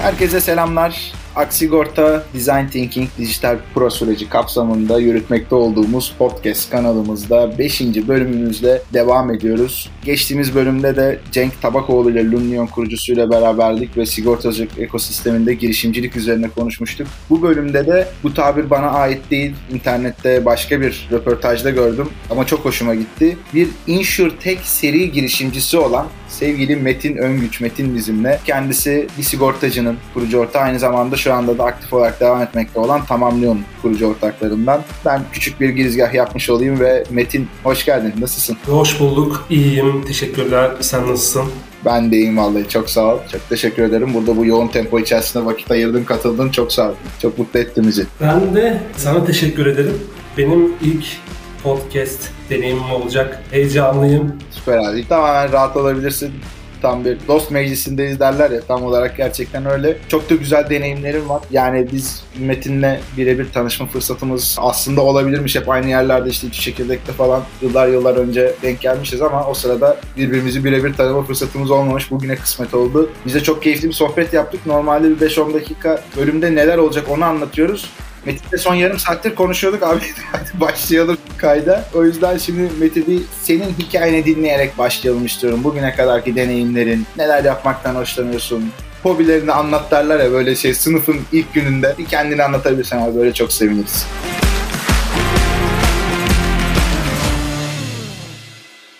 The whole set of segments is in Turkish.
Herkese selamlar. Aksigorta Design Thinking Dijital Pro süreci kapsamında yürütmekte olduğumuz podcast kanalımızda 5. bölümümüzde devam ediyoruz. Geçtiğimiz bölümde de Cenk Tabakoğlu ile Lumnion kurucusuyla beraberlik ve sigortacılık ekosisteminde girişimcilik üzerine konuşmuştuk. Bu bölümde de bu tabir bana ait değil. İnternette başka bir röportajda gördüm ama çok hoşuma gitti. Bir InsurTech seri girişimcisi olan sevgili Metin Öngüç, Metin bizimle. Kendisi bir sigortacının kurucu ortağı aynı zamanda şu anda da aktif olarak devam etmekte olan Tamamlyon kurucu ortaklarından. Ben küçük bir girizgah yapmış olayım ve Metin hoş geldin. Nasılsın? Hoş bulduk. İyiyim. Teşekkürler. Sen nasılsın? Ben de iyiyim vallahi. Çok sağ ol. Çok teşekkür ederim. Burada bu yoğun tempo içerisinde vakit ayırdın, katıldın. Çok sağ ol. Çok mutlu ettin bizi. Ben de sana teşekkür ederim. Benim ilk podcast deneyimim olacak. Heyecanlıyım. Süper abi. Tamamen rahat olabilirsin tam bir dost meclisindeyiz derler ya tam olarak gerçekten öyle. Çok da güzel deneyimlerim var. Yani biz Metin'le birebir tanışma fırsatımız aslında olabilirmiş. Hep aynı yerlerde işte iki çekirdekte falan yıllar yıllar önce denk gelmişiz ama o sırada birbirimizi birebir tanıma fırsatımız olmamış. Bugüne kısmet oldu. Bize çok keyifli bir sohbet yaptık. Normalde bir 5-10 dakika bölümde neler olacak onu anlatıyoruz. Metin'le son yarım saattir konuşuyorduk abi hadi başlayalım kayda. O yüzden şimdi Metin bir senin hikayeni dinleyerek başlayalım istiyorum. Bugüne kadarki deneyimlerin, neler yapmaktan hoşlanıyorsun, hobilerini anlat derler ya böyle şey sınıfın ilk gününde bir kendini anlatabilirsen abi böyle çok seviniriz.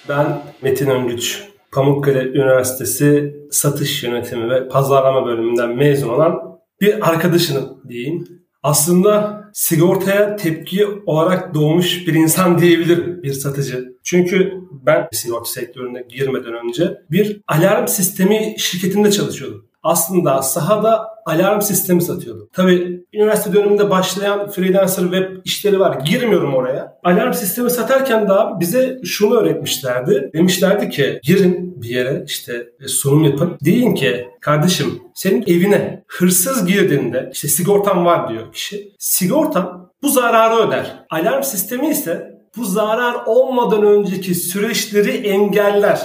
Ben Metin Öngüç. Pamukkale Üniversitesi Satış Yönetimi ve Pazarlama bölümünden mezun olan bir arkadaşınım diyeyim aslında sigortaya tepki olarak doğmuş bir insan diyebilirim bir satıcı. Çünkü ben sigorta sektörüne girmeden önce bir alarm sistemi şirketinde çalışıyordum aslında sahada alarm sistemi satıyordu. Tabii üniversite döneminde başlayan freelancer web işleri var. Girmiyorum oraya. Alarm sistemi satarken daha bize şunu öğretmişlerdi. Demişlerdi ki girin bir yere işte e, sunum yapın. Deyin ki kardeşim senin evine hırsız girdiğinde işte sigortan var diyor kişi. Sigortan bu zararı öder. Alarm sistemi ise bu zarar olmadan önceki süreçleri engeller.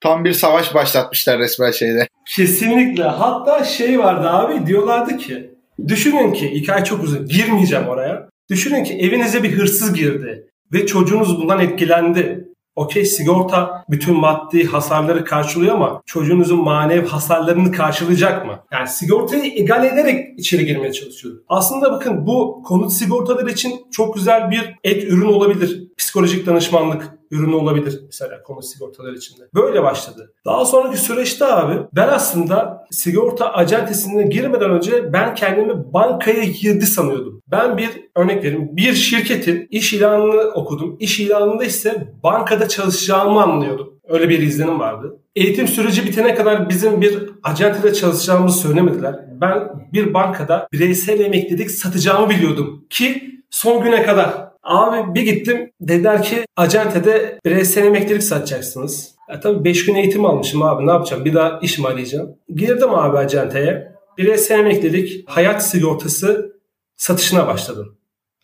Tam bir savaş başlatmışlar resmen şeyde. Kesinlikle. Hatta şey vardı abi diyorlardı ki düşünün ki hikaye çok uzun girmeyeceğim oraya. Düşünün ki evinize bir hırsız girdi ve çocuğunuz bundan etkilendi. Okey sigorta bütün maddi hasarları karşılıyor ama çocuğunuzun manevi hasarlarını karşılayacak mı? Yani sigortayı egal ederek içeri girmeye çalışıyordu. Aslında bakın bu konut sigortaları için çok güzel bir et ürün olabilir. Psikolojik danışmanlık ürünü olabilir mesela konut sigortaları içinde. Böyle başladı. Daha sonraki süreçte abi ben aslında sigorta acentesine girmeden önce ben kendimi bankaya girdi sanıyordum. Ben bir örnek vereyim. Bir şirketin iş ilanını okudum. İş ilanında ise bankada çalışacağımı anlıyordum. Öyle bir izlenim vardı. Eğitim süreci bitene kadar bizim bir acentede çalışacağımızı söylemediler. Ben bir bankada bireysel emeklilik satacağımı biliyordum ki son güne kadar Abi bir gittim dediler ki acentede bireysel emeklilik satacaksınız. Ya tabii 5 gün eğitim almışım abi ne yapacağım bir daha iş mi arayacağım. Girdim abi acenteye bireysel emeklilik hayat sigortası satışına başladım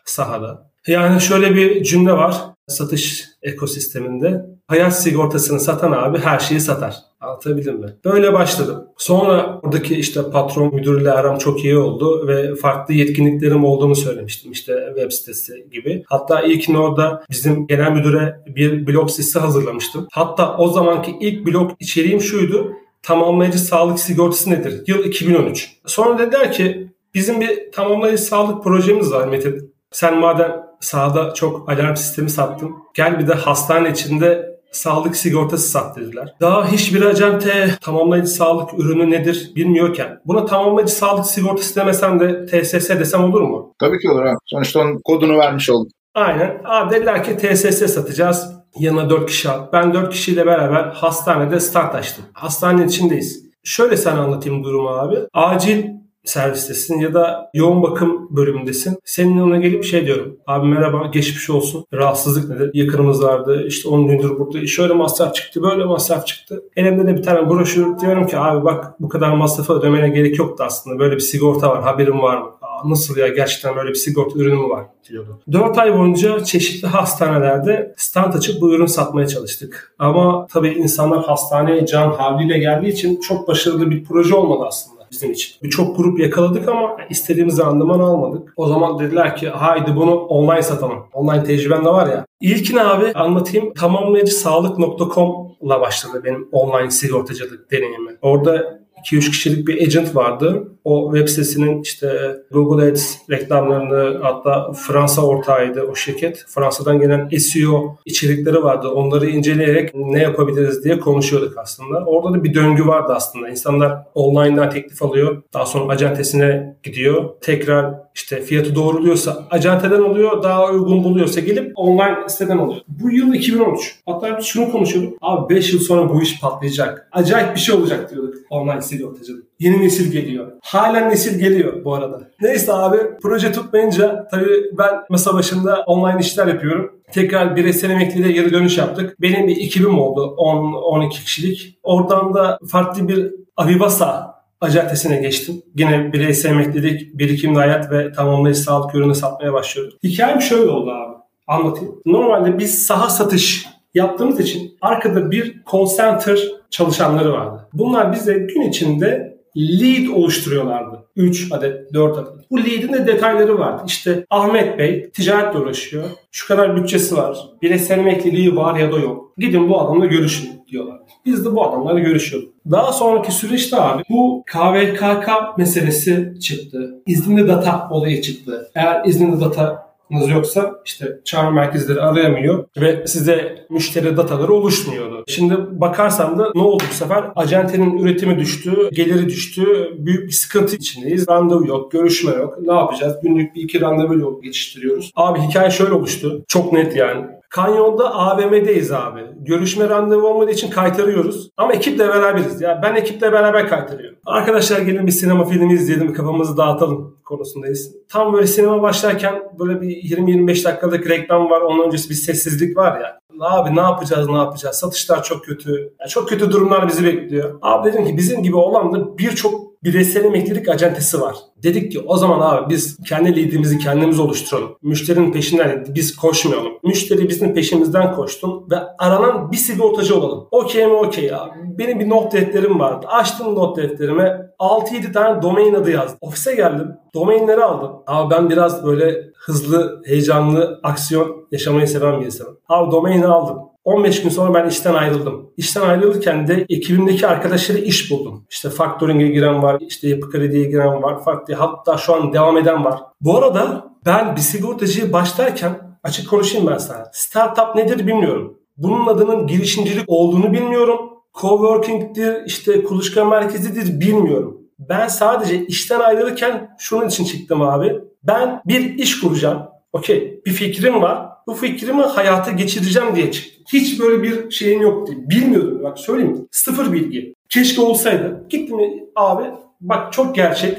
sahada. Yani şöyle bir cümle var satış ekosisteminde. Hayat sigortasını satan abi her şeyi satar. Anlatabildim mi? Böyle başladım. Sonra oradaki işte patron müdürle aram çok iyi oldu ve farklı yetkinliklerim olduğunu söylemiştim işte web sitesi gibi. Hatta ilk orada bizim genel müdüre bir blog sitesi hazırlamıştım. Hatta o zamanki ilk blog içeriğim şuydu. Tamamlayıcı sağlık sigortası nedir? Yıl 2013. Sonra dediler ki bizim bir tamamlayıcı sağlık projemiz var Metin. Sen madem sahada çok alarm sistemi sattın. Gel bir de hastane içinde sağlık sigortası sat dediler. Daha hiçbir acente tamamlayıcı sağlık ürünü nedir bilmiyorken buna tamamlayıcı sağlık sigortası demesem de TSS desem olur mu? Tabii ki olur. Ha. Sonuçta onun kodunu vermiş olduk. Aynen. Abi dediler ki TSS satacağız. Yanına 4 kişi al. Ben 4 kişiyle beraber hastanede start açtım. Hastanenin içindeyiz. Şöyle sana anlatayım durumu abi. Acil servistesin ya da yoğun bakım bölümündesin. Senin yanına gelip şey diyorum. Abi merhaba geçmiş olsun. Rahatsızlık nedir? Yakınımız vardı. İşte 10 gündür burada. Şöyle masraf çıktı. Böyle masraf çıktı. Elimde de bir tane broşür diyorum ki abi bak bu kadar masrafa ödemene gerek yoktu aslında. Böyle bir sigorta var. Haberin var mı? Aa, nasıl ya gerçekten böyle bir sigorta ürünü mü var diyordu. 4 ay boyunca çeşitli hastanelerde stand açıp bu ürün satmaya çalıştık. Ama tabii insanlar hastaneye can havliyle geldiği için çok başarılı bir proje olmadı aslında. Bizim için. Birçok grup yakaladık ama istediğimiz randıman almadık. O zaman dediler ki haydi bunu online satalım. Online tecrüben de var ya. İlkini abi anlatayım. Tamamlayıcı sağlık.com'la başladı benim online sigortacılık deneyimi. Orada 2-3 kişilik bir agent vardı. O web sitesinin işte Google Ads reklamlarını hatta Fransa ortağıydı o şirket. Fransa'dan gelen SEO içerikleri vardı. Onları inceleyerek ne yapabiliriz diye konuşuyorduk aslında. Orada da bir döngü vardı aslında. İnsanlar online'dan teklif alıyor. Daha sonra acentesine gidiyor. Tekrar işte fiyatı doğruluyorsa acenteden alıyor. Daha uygun buluyorsa gelip online siteden alıyor. Bu yıl 2013. Hatta şunu konuşuyorduk. Abi 5 yıl sonra bu iş patlayacak. Acayip bir şey olacak diyorduk online sigortacılık. Yeni nesil geliyor. Halen nesil geliyor bu arada. Neyse abi proje tutmayınca tabii ben masa başında online işler yapıyorum. Tekrar bireysel emekliliğe geri dönüş yaptık. Benim bir ekibim oldu 10-12 kişilik. Oradan da farklı bir Avivasa acentesine geçtim. Yine bireysel emeklilik, birikimli hayat ve tamamlayıcı sağlık ürünü satmaya başlıyordum. Hikayem şöyle oldu abi. Anlatayım. Normalde biz saha satış yaptığımız için arkada bir call center çalışanları vardı. Bunlar bize gün içinde lead oluşturuyorlardı. 3 adet, 4 adet. Bu lead'in de detayları vardı. İşte Ahmet Bey ticaretle uğraşıyor. Şu kadar bütçesi var. Bireysel emekliliği var ya da yok. Gidin bu adamla görüşün diyorlar. Biz de bu adamlarla görüşüyorduk. Daha sonraki süreçte abi bu KVKK meselesi çıktı. İzninli data olayı çıktı. Eğer izinli data yoksa işte çağrı merkezleri arayamıyor ve size müşteri dataları oluşmuyordu. Şimdi bakarsam da ne oldu bu sefer? Acentenin üretimi düştü, geliri düştü. Büyük bir sıkıntı içindeyiz. Randevu yok, görüşme yok. Ne yapacağız? Günlük bir iki randevu yol geçiştiriyoruz. Abi hikaye şöyle oluştu. Çok net yani. Kanyon'da AVM'deyiz abi. Görüşme randevu olmadığı için kaytarıyoruz. Ama ekiple beraberiz. Ya ben ekiple beraber kaytarıyorum. Arkadaşlar gelin bir sinema filmi izleyelim, kafamızı dağıtalım konusundayız. Tam böyle sinema başlarken böyle bir 20-25 dakikalık reklam var. Onun öncesi bir sessizlik var ya. Abi ne yapacağız ne yapacağız? Satışlar çok kötü. Yani çok kötü durumlar bizi bekliyor. Abi dedim ki bizim gibi olan da birçok bireysel emeklilik acentesi var. Dedik ki o zaman abi biz kendi liderimizi kendimiz oluşturalım. Müşterinin peşinden biz koşmayalım. Müşteri bizim peşimizden koştun ve aranan bir sigortacı olalım. Okey mi okey abi. Benim bir not defterim vardı. Açtım not defterime 6-7 tane domain adı yazdım. Ofise geldim. Domainleri aldım. Abi ben biraz böyle hızlı, heyecanlı, aksiyon yaşamayı seven bir insanım. Abi domaini aldım. 15 gün sonra ben işten ayrıldım. İşten ayrılırken de ekibimdeki arkadaşları iş buldum. İşte factoring'e giren var, işte yapı krediye giren var, farklı hatta şu an devam eden var. Bu arada ben bir sigortacıya başlarken açık konuşayım ben sana. Startup nedir bilmiyorum. Bunun adının girişimcilik olduğunu bilmiyorum. Coworking'dir, işte kuluçka merkezidir bilmiyorum. Ben sadece işten ayrılırken şunun için çıktım abi. Ben bir iş kuracağım. Okey bir fikrim var. Bu fikrimi hayata geçireceğim diye çıktım. Hiç böyle bir şeyim yoktu. Bilmiyordum. Bak söyleyeyim. Sıfır bilgi. Keşke olsaydı. Gittim abi. Bak çok gerçek.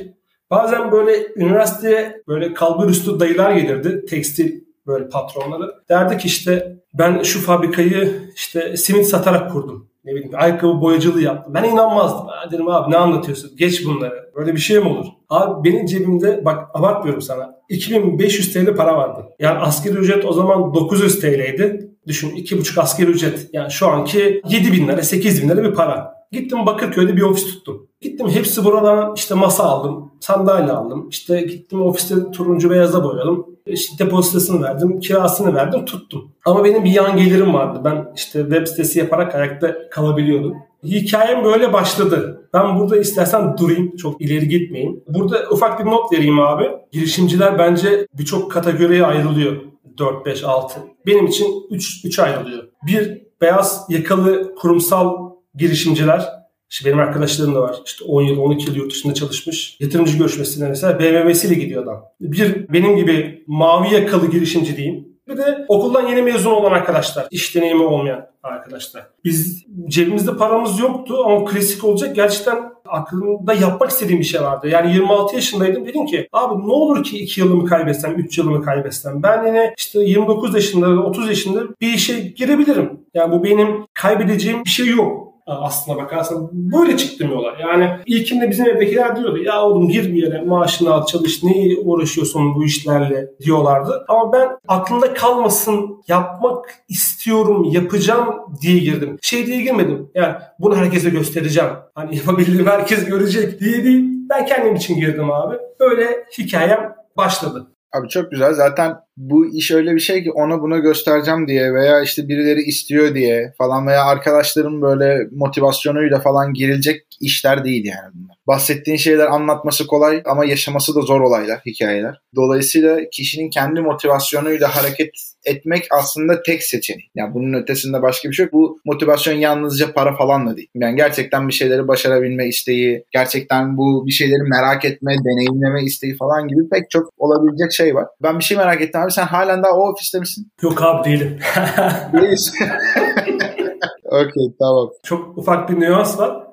Bazen böyle üniversiteye böyle kalbur üstü dayılar gelirdi. Tekstil böyle patronları. Derdi ki işte ben şu fabrikayı işte simit satarak kurdum ne bileyim ayakkabı boyacılığı yaptım. Ben inanmazdım. Ben dedim abi ne anlatıyorsun? Geç bunları. Böyle bir şey mi olur? Abi benim cebimde bak abartmıyorum sana. 2500 TL para vardı. Yani asgari ücret o zaman 900 TL'ydi. Düşün 2,5 asgari ücret. Yani şu anki 7 bin lira 8 bin lira bir para. Gittim Bakırköy'de bir ofis tuttum. Gittim hepsi buradan işte masa aldım, sandalye aldım. İşte gittim ofiste turuncu beyaza boyadım. İşte depozitosunu verdim, kirasını verdim, tuttum. Ama benim bir yan gelirim vardı. Ben işte web sitesi yaparak ayakta kalabiliyordum. Hikayem böyle başladı. Ben burada istersen durayım, çok ileri gitmeyeyim. Burada ufak bir not vereyim abi. Girişimciler bence birçok kategoriye ayrılıyor. 4, 5, 6. Benim için 3, 3 ayrılıyor. Bir, beyaz yakalı kurumsal girişimciler. İşte benim arkadaşlarım da var. İşte 10 yıl, 12 yıl yurt dışında çalışmış. Yatırımcı görüşmesine mesela BMW'siyle gidiyor adam. Bir benim gibi mavi yakalı girişimci diyeyim. Bir de okuldan yeni mezun olan arkadaşlar. iş deneyimi olmayan arkadaşlar. Biz cebimizde paramız yoktu ama klasik olacak. Gerçekten aklımda yapmak istediğim bir şey vardı. Yani 26 yaşındaydım. Dedim ki abi ne olur ki 2 yılımı kaybetsem, 3 yılımı kaybetsem. Ben yine işte 29 yaşında, 30 yaşında bir işe girebilirim. Yani bu benim kaybedeceğim bir şey yok aslına bakarsan böyle çıktım yola. Yani ilkinde bizim evdekiler diyordu ya oğlum gir bir yere maaşını al çalış neyi uğraşıyorsun bu işlerle diyorlardı. Ama ben aklımda kalmasın yapmak istiyorum yapacağım diye girdim. Şey diye girmedim yani bunu herkese göstereceğim. Hani yapabildiğim herkes görecek diye değil Ben kendim için girdim abi. Böyle hikayem başladı. Abi çok güzel. Zaten bu iş öyle bir şey ki ona buna göstereceğim diye veya işte birileri istiyor diye falan veya arkadaşların böyle motivasyonuyla falan girilecek işler değil yani bunlar. Bahsettiğin şeyler anlatması kolay ama yaşaması da zor olaylar, hikayeler. Dolayısıyla kişinin kendi motivasyonuyla hareket etmek aslında tek seçenek. Yani bunun ötesinde başka bir şey yok. Bu motivasyon yalnızca para falan da değil. Yani gerçekten bir şeyleri başarabilme isteği, gerçekten bu bir şeyleri merak etme, deneyimleme isteği falan gibi pek çok olabilecek şey var. Ben bir şey merak ettim abi. Sen halen daha o ofiste misin? Yok abi değilim. Değilsin. Okey tamam. Çok ufak bir nüans var.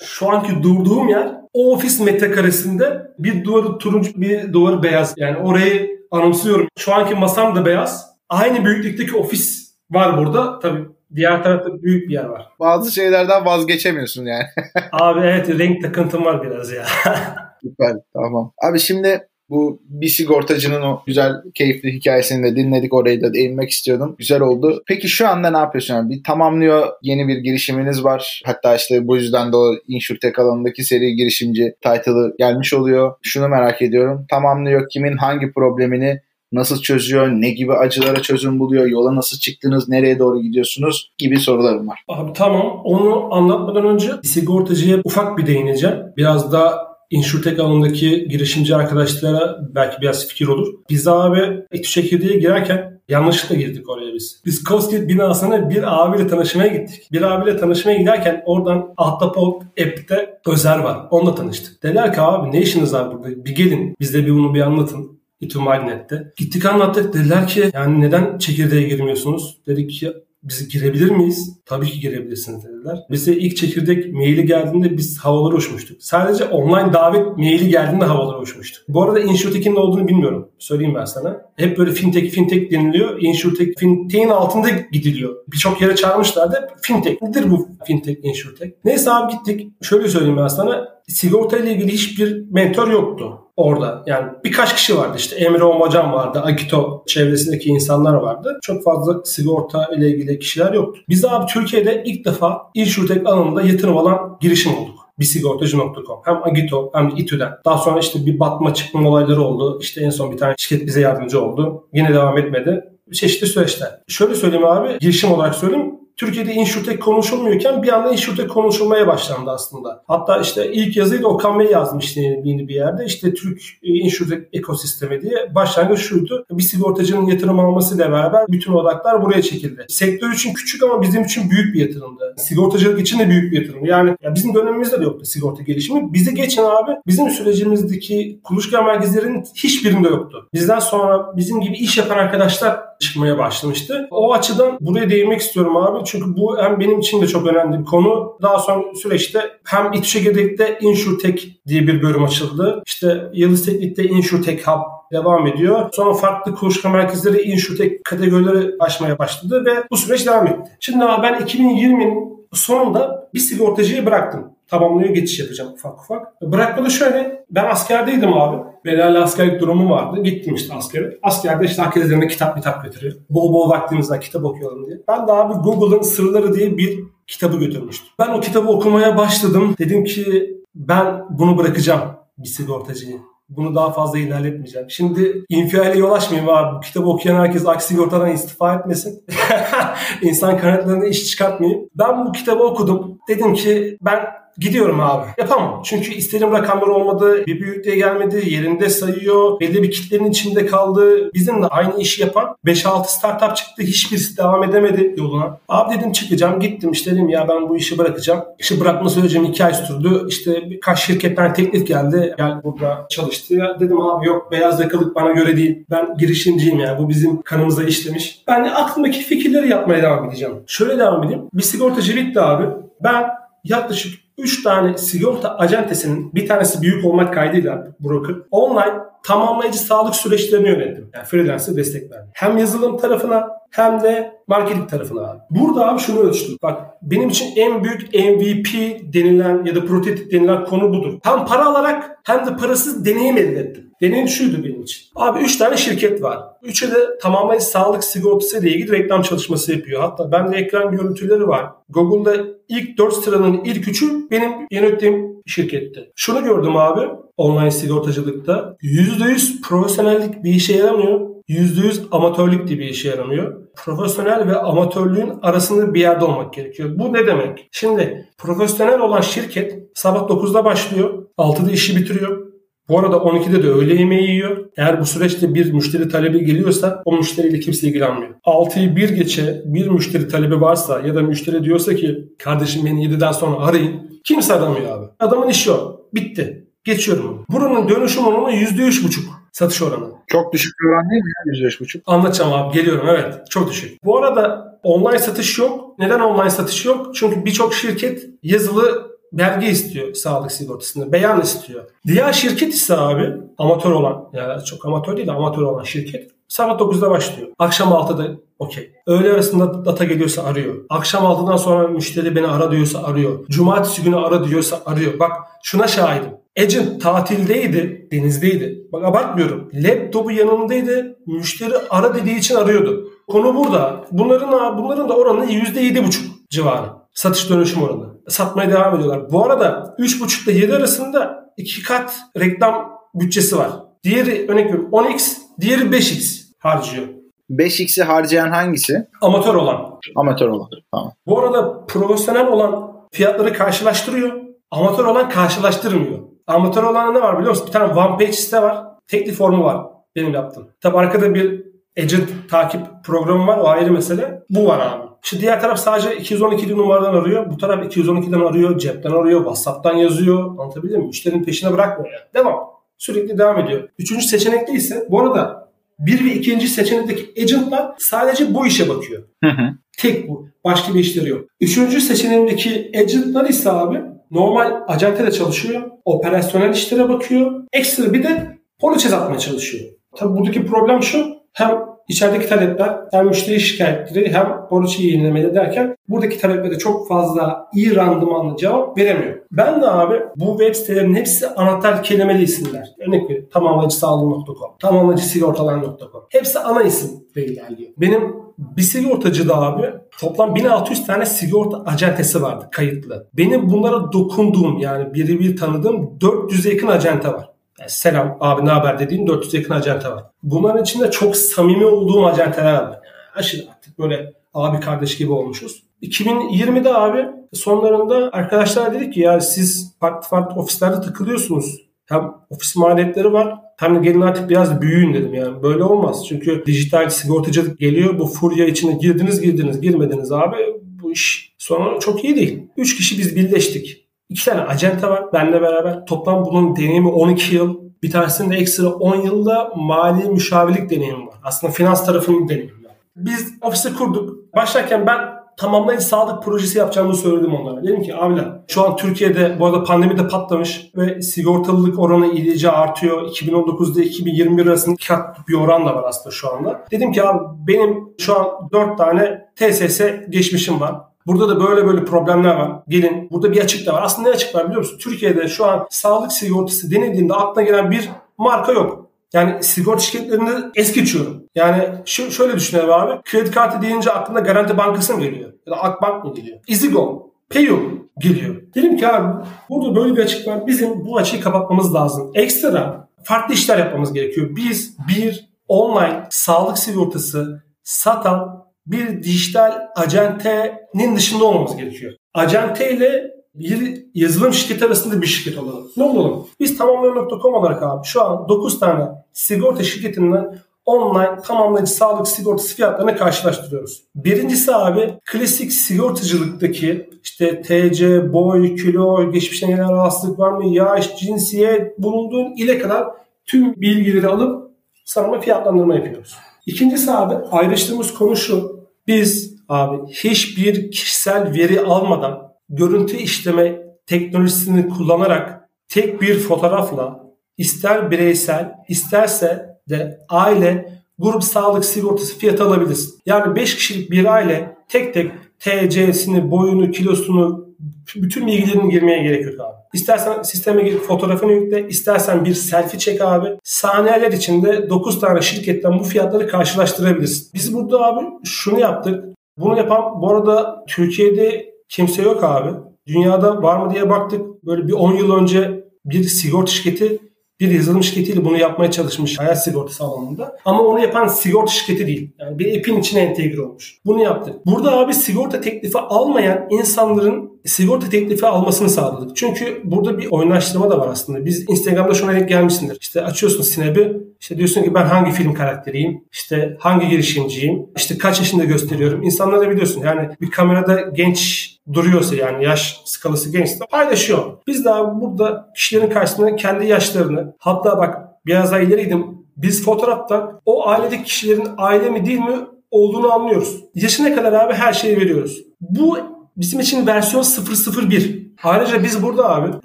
Şu anki durduğum yer o ofis metrekaresinde bir duvarı turuncu bir duvarı beyaz. Yani orayı anımsıyorum. Şu anki masam da beyaz. Aynı büyüklükteki ofis var burada. Tabii diğer tarafta büyük bir yer var. Bazı şeylerden vazgeçemiyorsun yani. Abi evet renk takıntım var biraz ya. Süper tamam. Abi şimdi bu bir sigortacının o güzel, keyifli hikayesini de dinledik. Orayı da değinmek istiyordum. Güzel oldu. Peki şu anda ne yapıyorsun? Yani bir tamamlıyor yeni bir girişiminiz var. Hatta işte bu yüzden de o InsurTech alanındaki seri girişimci title'ı gelmiş oluyor. Şunu merak ediyorum. Tamamlıyor kimin hangi problemini nasıl çözüyor, ne gibi acılara çözüm buluyor, yola nasıl çıktınız, nereye doğru gidiyorsunuz gibi sorularım var. Abi tamam onu anlatmadan önce sigortacıya ufak bir değineceğim. Biraz da InsurTech alanındaki girişimci arkadaşlara belki biraz fikir olur. Biz abi Etü Çekirdeğe girerken yanlışlıkla girdik oraya biz. Biz Cosket binasına bir abiyle tanışmaya gittik. Bir abiyle tanışmaya giderken oradan Ahtapot app'te Özer var. Onunla tanıştık. Dediler ki abi ne işiniz var burada? Bir gelin bize bir bunu bir anlatın. İTÜ Magnet'te. Gittik anlattık. Dediler ki yani neden çekirdeğe girmiyorsunuz? Dedik ki biz girebilir miyiz? Tabii ki girebilirsiniz dediler. Bize ilk çekirdek maili geldiğinde biz havalara uçmuştuk. Sadece online davet maili geldiğinde havalara uçmuştuk. Bu arada InsurTech'in ne olduğunu bilmiyorum. Söyleyeyim ben sana. Hep böyle fintech fintech deniliyor. InsurTech fintech'in altında gidiliyor. Birçok yere çağırmışlardı. Fintech. Nedir bu fintech, InsurTech? Neyse abi gittik. Şöyle söyleyeyim ben sana. Sigorta ile ilgili hiçbir mentor yoktu orada. Yani birkaç kişi vardı işte Emre Omacan vardı, Akito çevresindeki insanlar vardı. Çok fazla sigorta ile ilgili kişiler yoktu. Biz abi Türkiye'de ilk defa InsurTech alanında yatırım alan girişim olduk bisigortacı.com. Hem Agito hem de İTÜ'den. Daha sonra işte bir batma çıkma olayları oldu. İşte en son bir tane şirket bize yardımcı oldu. Yine devam etmedi. Çeşitli süreçler. Şöyle söyleyeyim abi, girişim olarak söyleyeyim. Türkiye'de InsurTech konuşulmuyorken bir anda InsurTech konuşulmaya başlandı aslında. Hatta işte ilk yazıyı da Okan Bey yazmıştı bir yerde. İşte Türk InsurTech ekosistemi diye başlangıç şuydu. Bir sigortacının yatırım almasıyla beraber bütün odaklar buraya çekildi. Sektör için küçük ama bizim için büyük bir yatırımdı. Sigortacılık için de büyük bir yatırım. Yani ya bizim dönemimizde de yoktu sigorta gelişimi. Bizi geçen abi bizim sürecimizdeki kuluçka merkezlerinin hiçbirinde yoktu. Bizden sonra bizim gibi iş yapan arkadaşlar çıkmaya başlamıştı. O açıdan buraya değinmek istiyorum abi. Çünkü bu hem benim için de çok önemli bir konu. Daha sonra süreçte hem İTÜ InsurTech diye bir bölüm açıldı. İşte Yıldız Teknik'te InsurTech Hub devam ediyor. Sonra farklı kuluçka merkezleri InsurTech kategorileri açmaya başladı ve bu süreç devam etti. Şimdi abi ben 2020'nin sonunda bir sigortacıyı bıraktım tamamlıyor geçiş yapacağım ufak ufak. Bırakmadı şöyle. Ben askerdeydim abi. Belirli askerlik durumu vardı. Gittim işte askere. Askerde işte herkes ellerine kitap kitap götürüyor. Bol bol vaktimizde kitap okuyalım diye. Ben de abi Google'ın Sırları diye bir kitabı götürmüştüm. Ben o kitabı okumaya başladım. Dedim ki ben bunu bırakacağım bir sigortacıyı. Bunu daha fazla ilerletmeyeceğim. Şimdi infiale yol açmayayım abi. Bu kitabı okuyan herkes aksi sigortadan istifa etmesin. İnsan kaynaklarına iş çıkartmayayım. Ben bu kitabı okudum. Dedim ki ben Gidiyorum abi. Yapamam. Çünkü istediğim rakamlar olmadı. Bir büyüklüğe gelmedi. Yerinde sayıyor. Belli bir kitlenin içinde kaldı. Bizimle aynı işi yapan 5-6 startup çıktı. Hiçbirisi devam edemedi yoluna. Abi dedim çıkacağım. Gittim işte dedim ya ben bu işi bırakacağım. İşi bırakma sürecim 2 ay sürdü. İşte birkaç şirketten teklif geldi. Gel burada çalıştı. Ya dedim abi yok beyaz yakalık bana göre değil. Ben girişimciyim yani. Bu bizim kanımıza işlemiş. Ben de aklımdaki fikirleri yapmaya devam edeceğim. Şöyle devam edeyim. Bir sigortacı bitti abi. Ben yaklaşık 3 tane sigorta acentesinin bir tanesi büyük olmak kaydıyla broker online tamamlayıcı sağlık süreçlerini yönettim. Yani freelancer destek verdim. Hem yazılım tarafına hem de marketing tarafına abi. Burada abi şunu ölçtüm. Bak benim için en büyük MVP denilen ya da prototip denilen konu budur. Hem para alarak hem de parasız deneyim elde ettim. Deneyim şuydu benim için. Abi 3 tane şirket var. Üçü de tamamen sağlık sigortası ile ilgili reklam çalışması yapıyor. Hatta bende ekran görüntüleri var. Google'da ilk 4 sıranın ilk üçü benim yönettiğim şirketti. Şunu gördüm abi online sigortacılıkta. %100 profesyonellik bir işe yaramıyor. %100 amatörlük diye bir işe yaramıyor. Profesyonel ve amatörlüğün arasında bir yerde olmak gerekiyor. Bu ne demek? Şimdi profesyonel olan şirket sabah 9'da başlıyor, 6'da işi bitiriyor. Bu arada 12'de de öğle yemeği yiyor. Eğer bu süreçte bir müşteri talebi geliyorsa o müşteriyle kimse ilgilenmiyor. 6'yı bir geçe bir müşteri talebi varsa ya da müşteri diyorsa ki kardeşim beni 7'den sonra arayın. Kimse aramıyor abi. Adamın işi o. Bitti. Geçiyorum. Buranın dönüşüm oranı %3,5 satış oranı. Çok düşük bir oran değil mi ya %3,5? Anlatacağım abi geliyorum evet çok düşük. Bu arada online satış yok. Neden online satış yok? Çünkü birçok şirket yazılı belge istiyor sağlık sigortasında. Beyan istiyor. Diğer şirket ise abi amatör olan yani çok amatör değil de amatör olan şirket sabah 9'da başlıyor. Akşam 6'da okey. Öğle arasında data geliyorsa arıyor. Akşam 6'dan sonra müşteri beni ara diyorsa arıyor. Cumartesi günü ara diyorsa arıyor. Bak şuna şahidim. Agent tatildeydi, denizdeydi. Bak abartmıyorum. Laptopu yanındaydı. Müşteri ara dediği için arıyordu. Konu burada. Bunların bunların da oranı %7,5 civarı. Satış dönüşüm oranı. Satmaya devam ediyorlar. Bu arada 3,5 ile 7 arasında iki kat reklam bütçesi var. Diğeri örnek veriyorum 10x, diğeri 5x harcıyor. 5x'i harcayan hangisi? Amatör olan. Amatör olan. Tamam. Bu arada profesyonel olan fiyatları karşılaştırıyor. Amatör olan karşılaştırmıyor. Amatör olan ne var biliyor musun? Bir tane one page site var. Teklif formu var. Benim yaptığım. Tabi arkada bir agent takip programı var. O ayrı mesele. Bu var abi. Şimdi diğer taraf sadece 212 numaradan arıyor. Bu taraf 212'den arıyor. Cepten arıyor. WhatsApp'tan yazıyor. Anlatabildim mi? Müşterinin peşine bırakmıyor yani. Devam. Sürekli devam ediyor. Üçüncü seçenekte ise bu arada bir ve ikinci seçenekteki agentlar sadece bu işe bakıyor. Hı hı. Tek bu. Başka bir işleri yok. Üçüncü seçeneğindeki agentlar ise abi normal acentede çalışıyor. Operasyonel işlere bakıyor. Ekstra bir de poliçe atmaya çalışıyor. Tabii buradaki problem şu. Hem içerideki talepler hem müşteri şikayetleri hem poliçe yenilemeleri derken buradaki taleplere çok fazla iyi randımanlı cevap veremiyor. Ben de abi bu web sitelerin hepsi anahtar kelimeli isimler. Örnek veriyorum tamamlayıcısağlığı.com, tamamlayıcısigortalar.com. Hepsi ana isim ilerliyor. Benim bir sigortacıda abi toplam 1600 tane sigorta acentesi vardı kayıtlı. Benim bunlara dokunduğum yani biri bir tanıdığım 400'e yakın acente var. Yani selam abi ne haber dediğim 400 yakın acente var. Bunların içinde çok samimi olduğum acenteler var. Yani aşırı artık böyle abi kardeş gibi olmuşuz. 2020'de abi sonlarında arkadaşlar dedik ki ya siz farklı farklı ofislerde takılıyorsunuz. Hem ofis maliyetleri var hem de gelin artık biraz büyüyün dedim yani. Böyle olmaz. Çünkü dijital sigortacılık geliyor. Bu furya içine girdiniz girdiniz girmediniz abi. Bu iş sonu çok iyi değil. Üç kişi biz birleştik. İki tane acente var benle beraber. Toplam bunun deneyimi 12 yıl. Bir tanesinde ekstra 10 yılda mali müşavirlik deneyimi var. Aslında finans tarafının deneyimi var. Biz ofisi kurduk. Başlarken ben tamamlayıcı sağlık projesi yapacağımı söyledim onlara. Dedim ki abiler şu an Türkiye'de bu arada pandemi de patlamış ve sigortalılık oranı iyice artıyor. 2019'da 2021 arasında kat bir oran da var aslında şu anda. Dedim ki abi benim şu an 4 tane TSS geçmişim var. Burada da böyle böyle problemler var. Gelin burada bir açık da var. Aslında ne açık var biliyor musun? Türkiye'de şu an sağlık sigortası denildiğinde aklına gelen bir marka yok. Yani sigorta şirketlerinde es geçiyorum. Yani şu, şöyle düşünelim abi. Kredi kartı deyince aklına Garanti Bankası mı geliyor? Ya da Akbank mı geliyor? Easygo, Payo geliyor. Dedim ki abi burada böyle bir açık var. Bizim bu açığı kapatmamız lazım. Ekstra farklı işler yapmamız gerekiyor. Biz bir online sağlık sigortası satan bir dijital acentenin dışında olmamız gerekiyor. Acente ile bir yazılım şirketi arasında bir şirket olalım. Ne olalım? Biz tamamlayan.com olarak abi şu an 9 tane sigorta şirketinden online tamamlayıcı sağlık sigortası fiyatlarını karşılaştırıyoruz. Birincisi abi klasik sigortacılıktaki işte TC, boy, kilo, geçmişten gelen rahatsızlık var mı, yaş, cinsiyet, bulunduğun ile kadar tüm bilgileri alıp sana fiyatlandırma yapıyoruz. İkincisi abi ayrıştığımız konu şu. Biz abi hiçbir kişisel veri almadan görüntü işleme teknolojisini kullanarak tek bir fotoğrafla ister bireysel isterse de aile grup sağlık sigortası fiyatı alabilirsin. Yani 5 kişilik bir aile tek tek TC'sini, boyunu, kilosunu, bütün bilgilerini girmeye gerek yok abi. İstersen sisteme girip fotoğrafını yükle, istersen bir selfie çek abi. Saniyeler içinde 9 tane şirketten bu fiyatları karşılaştırabilirsin. Biz burada abi şunu yaptık. Bunu yapan bu arada Türkiye'de kimse yok abi. Dünyada var mı diye baktık. Böyle bir 10 yıl önce bir sigorta şirketi bir yazılım şirketiyle bunu yapmaya çalışmış hayat sigortası alanında. Ama onu yapan sigorta şirketi değil. Yani bir app'in içine entegre olmuş. Bunu yaptık. Burada abi sigorta teklifi almayan insanların sigorta teklifi almasını sağladık. Çünkü burada bir oyunlaştırma da var aslında. Biz Instagram'da şuna denk gelmişsindir. İşte açıyorsun Snap'i. İşte diyorsun ki ben hangi film karakteriyim? İşte hangi girişimciyim? İşte kaç yaşında gösteriyorum? İnsanlar da biliyorsun. Yani bir kamerada genç duruyorsa yani yaş skalası gençse paylaşıyor. Biz daha burada kişilerin karşısında kendi yaşlarını hatta bak biraz daha ileri gidim biz fotoğraftan o ailedeki kişilerin aile mi değil mi olduğunu anlıyoruz. Yaşına kadar abi her şeyi veriyoruz. Bu bizim için versiyon 001. Ayrıca biz burada abi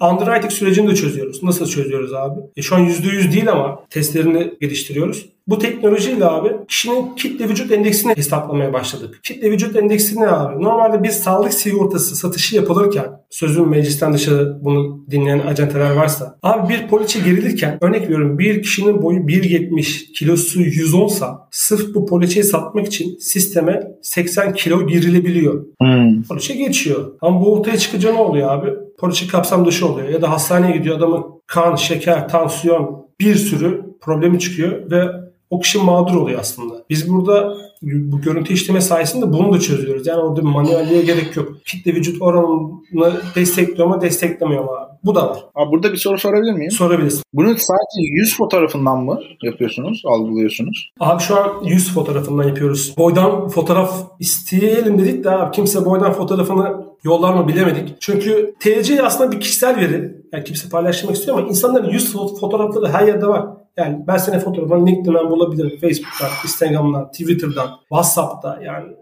underwriting sürecini de çözüyoruz. Nasıl çözüyoruz abi? E şu an %100 değil ama testlerini geliştiriyoruz. Bu teknolojiyle abi kişinin kitle vücut endeksini hesaplamaya başladık. Kitle vücut endeksi ne abi? Normalde bir sağlık sigortası satışı yapılırken sözün meclisten dışarı bunu dinleyen acenteler varsa abi bir poliçe gerilirken örnek veriyorum bir kişinin boyu 1.70 kilosu 110 sa sırf bu poliçeyi satmak için sisteme 80 kilo girilebiliyor. Hmm. Poliçe geçiyor. Ama bu ortaya çıkınca ne oluyor abi? Poliçe kapsam dışı oluyor. Ya da hastaneye gidiyor adamın kan, şeker, tansiyon bir sürü problemi çıkıyor ve o kişi mağdur oluyor aslında. Biz burada bu görüntü işleme sayesinde bunu da çözüyoruz. Yani orada manuelliğe gerek yok. Kitle vücut oranını destekliyor mu desteklemiyor mu abi? Bu da var. Abi burada bir soru sorabilir miyim? Sorabilirsin. Bunu sadece yüz fotoğrafından mı yapıyorsunuz, algılıyorsunuz? Abi şu an yüz fotoğrafından yapıyoruz. Boydan fotoğraf isteyelim dedik de abi kimse boydan fotoğrafını yollar mı bilemedik. Çünkü TC aslında bir kişisel veri. Yani kimse paylaşmak istiyor ama insanların yüz fotoğrafları her yerde var. Yani ben senin fotoğrafını LinkedIn'den bulabilirim. Facebook'tan, Instagram'dan, Twitter'dan, WhatsApp'ta yani.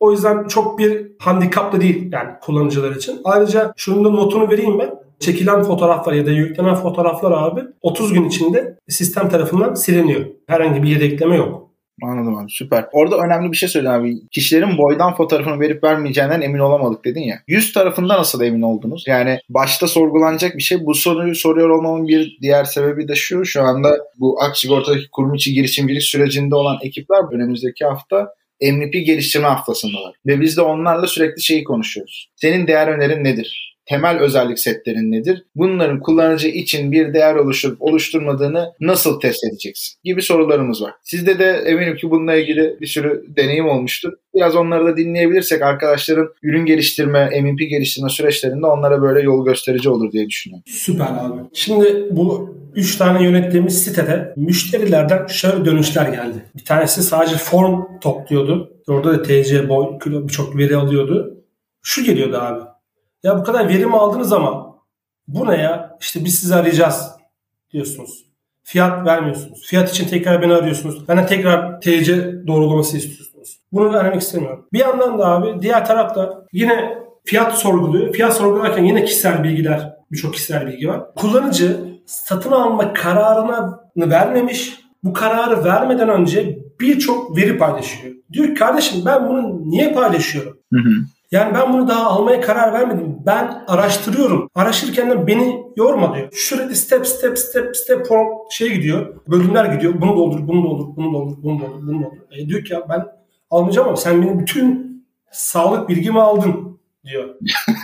O yüzden çok bir handikap da değil yani kullanıcılar için. Ayrıca şunun da notunu vereyim ben. Çekilen fotoğraflar ya da yüklenen fotoğraflar abi 30 gün içinde sistem tarafından siliniyor. Herhangi bir yedekleme yok. Anladım abi süper. Orada önemli bir şey söyledin abi. Kişilerin boydan fotoğrafını verip vermeyeceğinden emin olamadık dedin ya. Yüz tarafında nasıl emin oldunuz? Yani başta sorgulanacak bir şey. Bu soruyu soruyor olmamın bir diğer sebebi de şu. Şu anda bu ak sigortadaki kurum içi girişimcilik sürecinde olan ekipler önümüzdeki hafta MVP geliştirme haftasındalar. Ve biz de onlarla sürekli şeyi konuşuyoruz. Senin değer önerin nedir? Temel özellik setlerin nedir? Bunların kullanıcı için bir değer oluşturup oluşturmadığını nasıl test edeceksin? Gibi sorularımız var. Sizde de eminim ki bununla ilgili bir sürü deneyim olmuştur. Biraz onları da dinleyebilirsek arkadaşların ürün geliştirme, MVP geliştirme süreçlerinde onlara böyle yol gösterici olur diye düşünüyorum. Süper abi. Şimdi bu 3 tane yönettiğimiz sitede müşterilerden şöyle dönüşler geldi. Bir tanesi sadece form topluyordu. Orada da TC, boy, kilo birçok veri alıyordu. Şu geliyordu abi. Ya bu kadar verim aldınız ama bu ne ya? İşte biz sizi arayacağız diyorsunuz. Fiyat vermiyorsunuz. Fiyat için tekrar beni arıyorsunuz. Bana tekrar TC doğrulaması istiyorsunuz. Bunu vermek istemiyorum. Bir yandan da abi diğer tarafta yine fiyat sorguluyor. Fiyat sorgularken yine kişisel bilgiler, birçok kişisel bilgi var. Kullanıcı satın alma kararını vermemiş. Bu kararı vermeden önce birçok veri paylaşıyor. Diyor ki kardeşim ben bunu niye paylaşıyorum? Hı hı. Yani ben bunu daha almaya karar vermedim. Ben araştırıyorum. Araştırırken de beni yorma diyor. Şurada step step step step şey gidiyor. Bölümler gidiyor. Bunu doldur, bunu doldur, bunu doldur, bunu doldur, bunu doldur. E diyor ki ya ben almayacağım ama sen benim bütün sağlık bilgimi aldın diyor.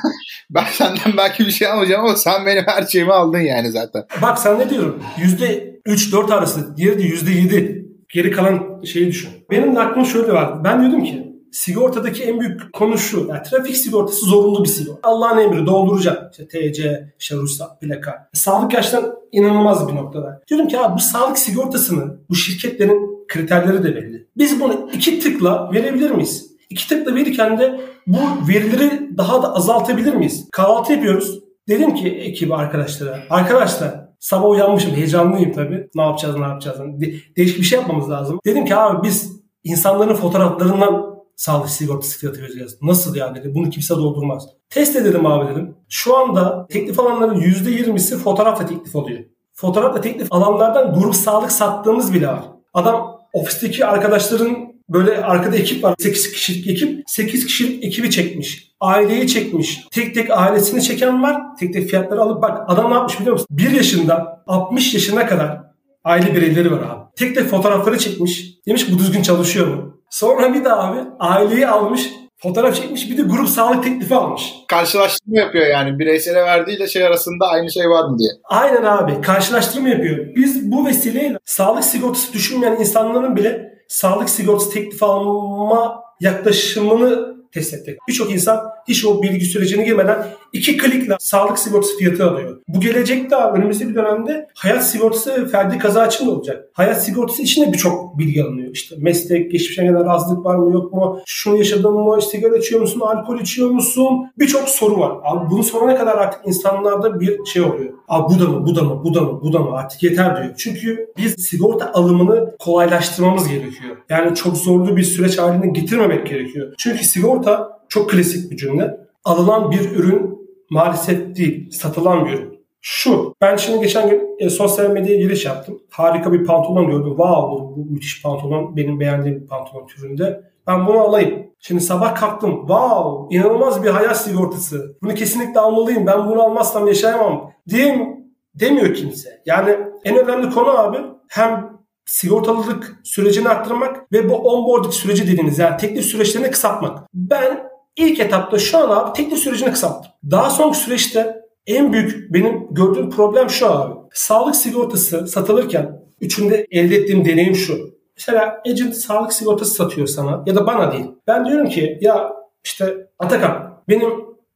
ben senden belki bir şey almayacağım ama sen benim her şeyimi aldın yani zaten. Bak sen ne diyorum? Yüzde 3-4 arası. Diğeri de yüzde 7. Geri kalan şeyi düşün. Benim de aklım şöyle var. Ben diyordum ki sigortadaki en büyük konu şu. Yani trafik sigortası zorunlu bir sigorta. Allah'ın emri dolduracak. İşte TC, işte ruhsat, plaka. Sağlık gerçekten inanılmaz bir noktada. Diyorum ki abi bu sağlık sigortasını bu şirketlerin kriterleri de belli. Biz bunu iki tıkla verebilir miyiz? İki tıkla verirken de bu verileri daha da azaltabilir miyiz? Kahvaltı yapıyoruz. Dedim ki ekibi arkadaşlara. Arkadaşlar sabah uyanmışım heyecanlıyım tabii. Ne yapacağız ne yapacağız. De- değişik bir şey yapmamız lazım. Dedim ki abi biz insanların fotoğraflarından sağlık sigortası fiyatı vereceğiz. Nasıl yani dedi. Bunu kimse doldurmaz. Test edelim abi dedim. Şu anda teklif alanların %20'si fotoğrafla teklif alıyor. Fotoğrafla teklif alanlardan grup sağlık sattığımız bile var. Adam Ofisteki arkadaşların böyle arkada ekip var. 8 kişilik ekip. 8 kişilik ekibi çekmiş. Aileyi çekmiş. Tek tek ailesini çeken var. Tek tek fiyatları alıp bak adam ne yapmış biliyor musun? 1 yaşında 60 yaşına kadar aile bireyleri var abi. Tek tek fotoğrafları çekmiş. Demiş bu düzgün çalışıyor mu? Sonra bir de abi aileyi almış fotoğraf çekmiş bir de grup sağlık teklifi almış. Karşılaştırma yapıyor yani bireysele verdiğiyle şey arasında aynı şey var mı diye. Aynen abi karşılaştırma yapıyor. Biz bu vesileyle sağlık sigortası düşünmeyen insanların bile sağlık sigortası teklif alma yaklaşımını test ettik. Birçok insan hiç o bilgi sürecine girmeden iki klikle sağlık sigortası fiyatı alıyor. Bu gelecekte önümüzdeki bir dönemde hayat sigortası ferdi kaza için de olacak. Hayat sigortası için de birçok bilgi alınıyor. İşte meslek, geçmişe kadar rahatsızlık var mı yok mu, şunu yaşadın mı, sigara içiyor musun, alkol içiyor musun? Birçok soru var. Abi bunu sorana kadar artık insanlarda bir şey oluyor. Abi bu da mı, bu da mı, bu da mı, bu da mı artık yeter diyor. Çünkü biz sigorta alımını kolaylaştırmamız gerekiyor. Yani çok zorlu bir süreç haline getirmemek gerekiyor. Çünkü sigorta çok klasik bir cümle. Alınan bir ürün maalesef değil, satılan bir ürün. Şu, ben şimdi geçen gün e, sosyal medyaya giriş yaptım. Harika bir pantolon gördüm. Wow bu müthiş pantolon benim beğendiğim bir pantolon türünde. Ben bunu alayım. Şimdi sabah kalktım. Wow inanılmaz bir hayat sigortası. Bunu kesinlikle almalıyım. Ben bunu almazsam yaşayamam. Diyeyim demiyor kimse. Yani en önemli konu abi hem sigortalılık sürecini arttırmak ve bu onboarding süreci dediğimiz yani teklif süreçlerini kısaltmak. Ben ilk etapta şu an abi teklif sürecini kısalttım. Daha sonraki süreçte en büyük benim gördüğüm problem şu abi. Sağlık sigortası satılırken üçünde elde ettiğim deneyim şu. Mesela agent sağlık sigortası satıyor sana ya da bana değil. Ben diyorum ki ya işte Atakan benim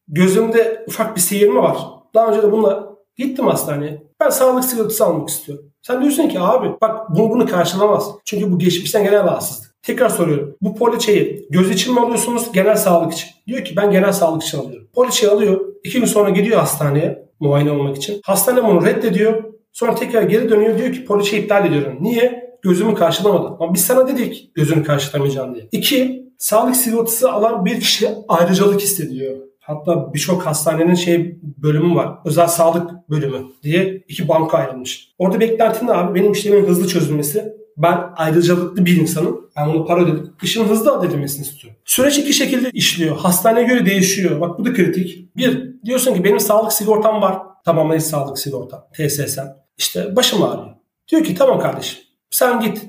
gözümde ufak bir seyirme var. Daha önce de bununla gittim hastaneye. Ben sağlık sigortası almak istiyorum. Sen diyorsun ki abi bak bunu bunu karşılamaz. Çünkü bu geçmişten gelen rahatsızlık. Tekrar soruyorum. Bu poliçeyi göz için mi alıyorsunuz genel sağlık için? Diyor ki ben genel sağlık için alıyorum. Poliçeyi alıyor. iki gün sonra gidiyor hastaneye muayene olmak için. Hastane bunu reddediyor. Sonra tekrar geri dönüyor diyor ki poliçeyi iptal ediyorum. Niye? Gözümü karşılamadı. Ama biz sana dedik gözünü karşılamayacağım diye. İki, sağlık sigortası alan bir kişi ayrıcalık hissediyor. Hatta birçok hastanenin şey bölümü var. Özel sağlık bölümü diye iki banka ayrılmış. Orada beklentin abi benim işlemin hızlı çözülmesi. Ben ayrıcalıklı bir insanım. Ben bunu para ödedim. İşin hızlı edilmesini istiyorum. Süreç iki şekilde işliyor. Hastaneye göre değişiyor. Bak bu da kritik. Bir, diyorsun ki benim sağlık sigortam var. Tamamlayıcı sağlık sigortam. TSS'm. İşte başım ağrıyor. Diyor ki tamam kardeşim sen git.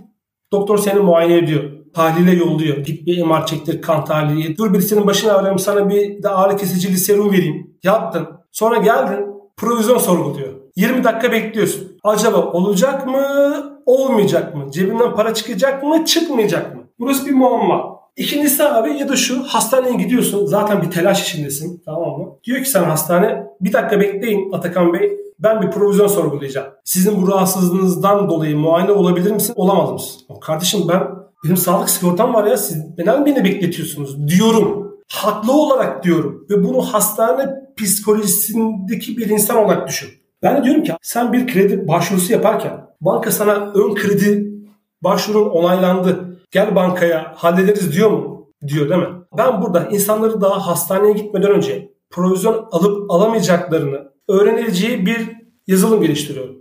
Doktor seni muayene ediyor. Tahlile yolluyor. Git bir MR çektir, kan tahlili. Dur birisinin başını ağrıyorum sana bir de ağrı kesicili serum vereyim. Yaptın. Sonra geldin provizyon sorguluyor. 20 dakika bekliyorsun. Acaba olacak mı, olmayacak mı? Cebinden para çıkacak mı, çıkmayacak mı? Burası bir muamma. İkincisi abi ya da şu hastaneye gidiyorsun zaten bir telaş içindesin tamam mı? Diyor ki sen hastane bir dakika bekleyin Atakan Bey ben bir provizyon sorgulayacağım. Sizin bu rahatsızlığınızdan dolayı muayene olabilir misin? Olamaz mısın? Kardeşim ben benim sağlık sigortam var ya siz neden beni bekletiyorsunuz diyorum. Haklı olarak diyorum ve bunu hastane psikolojisindeki bir insan olarak düşün. Ben de diyorum ki sen bir kredi başvurusu yaparken banka sana ön kredi başvurun onaylandı. Gel bankaya hallederiz diyor mu? Diyor değil mi? Ben burada insanları daha hastaneye gitmeden önce provizyon alıp alamayacaklarını öğrenileceği bir yazılım geliştiriyorum.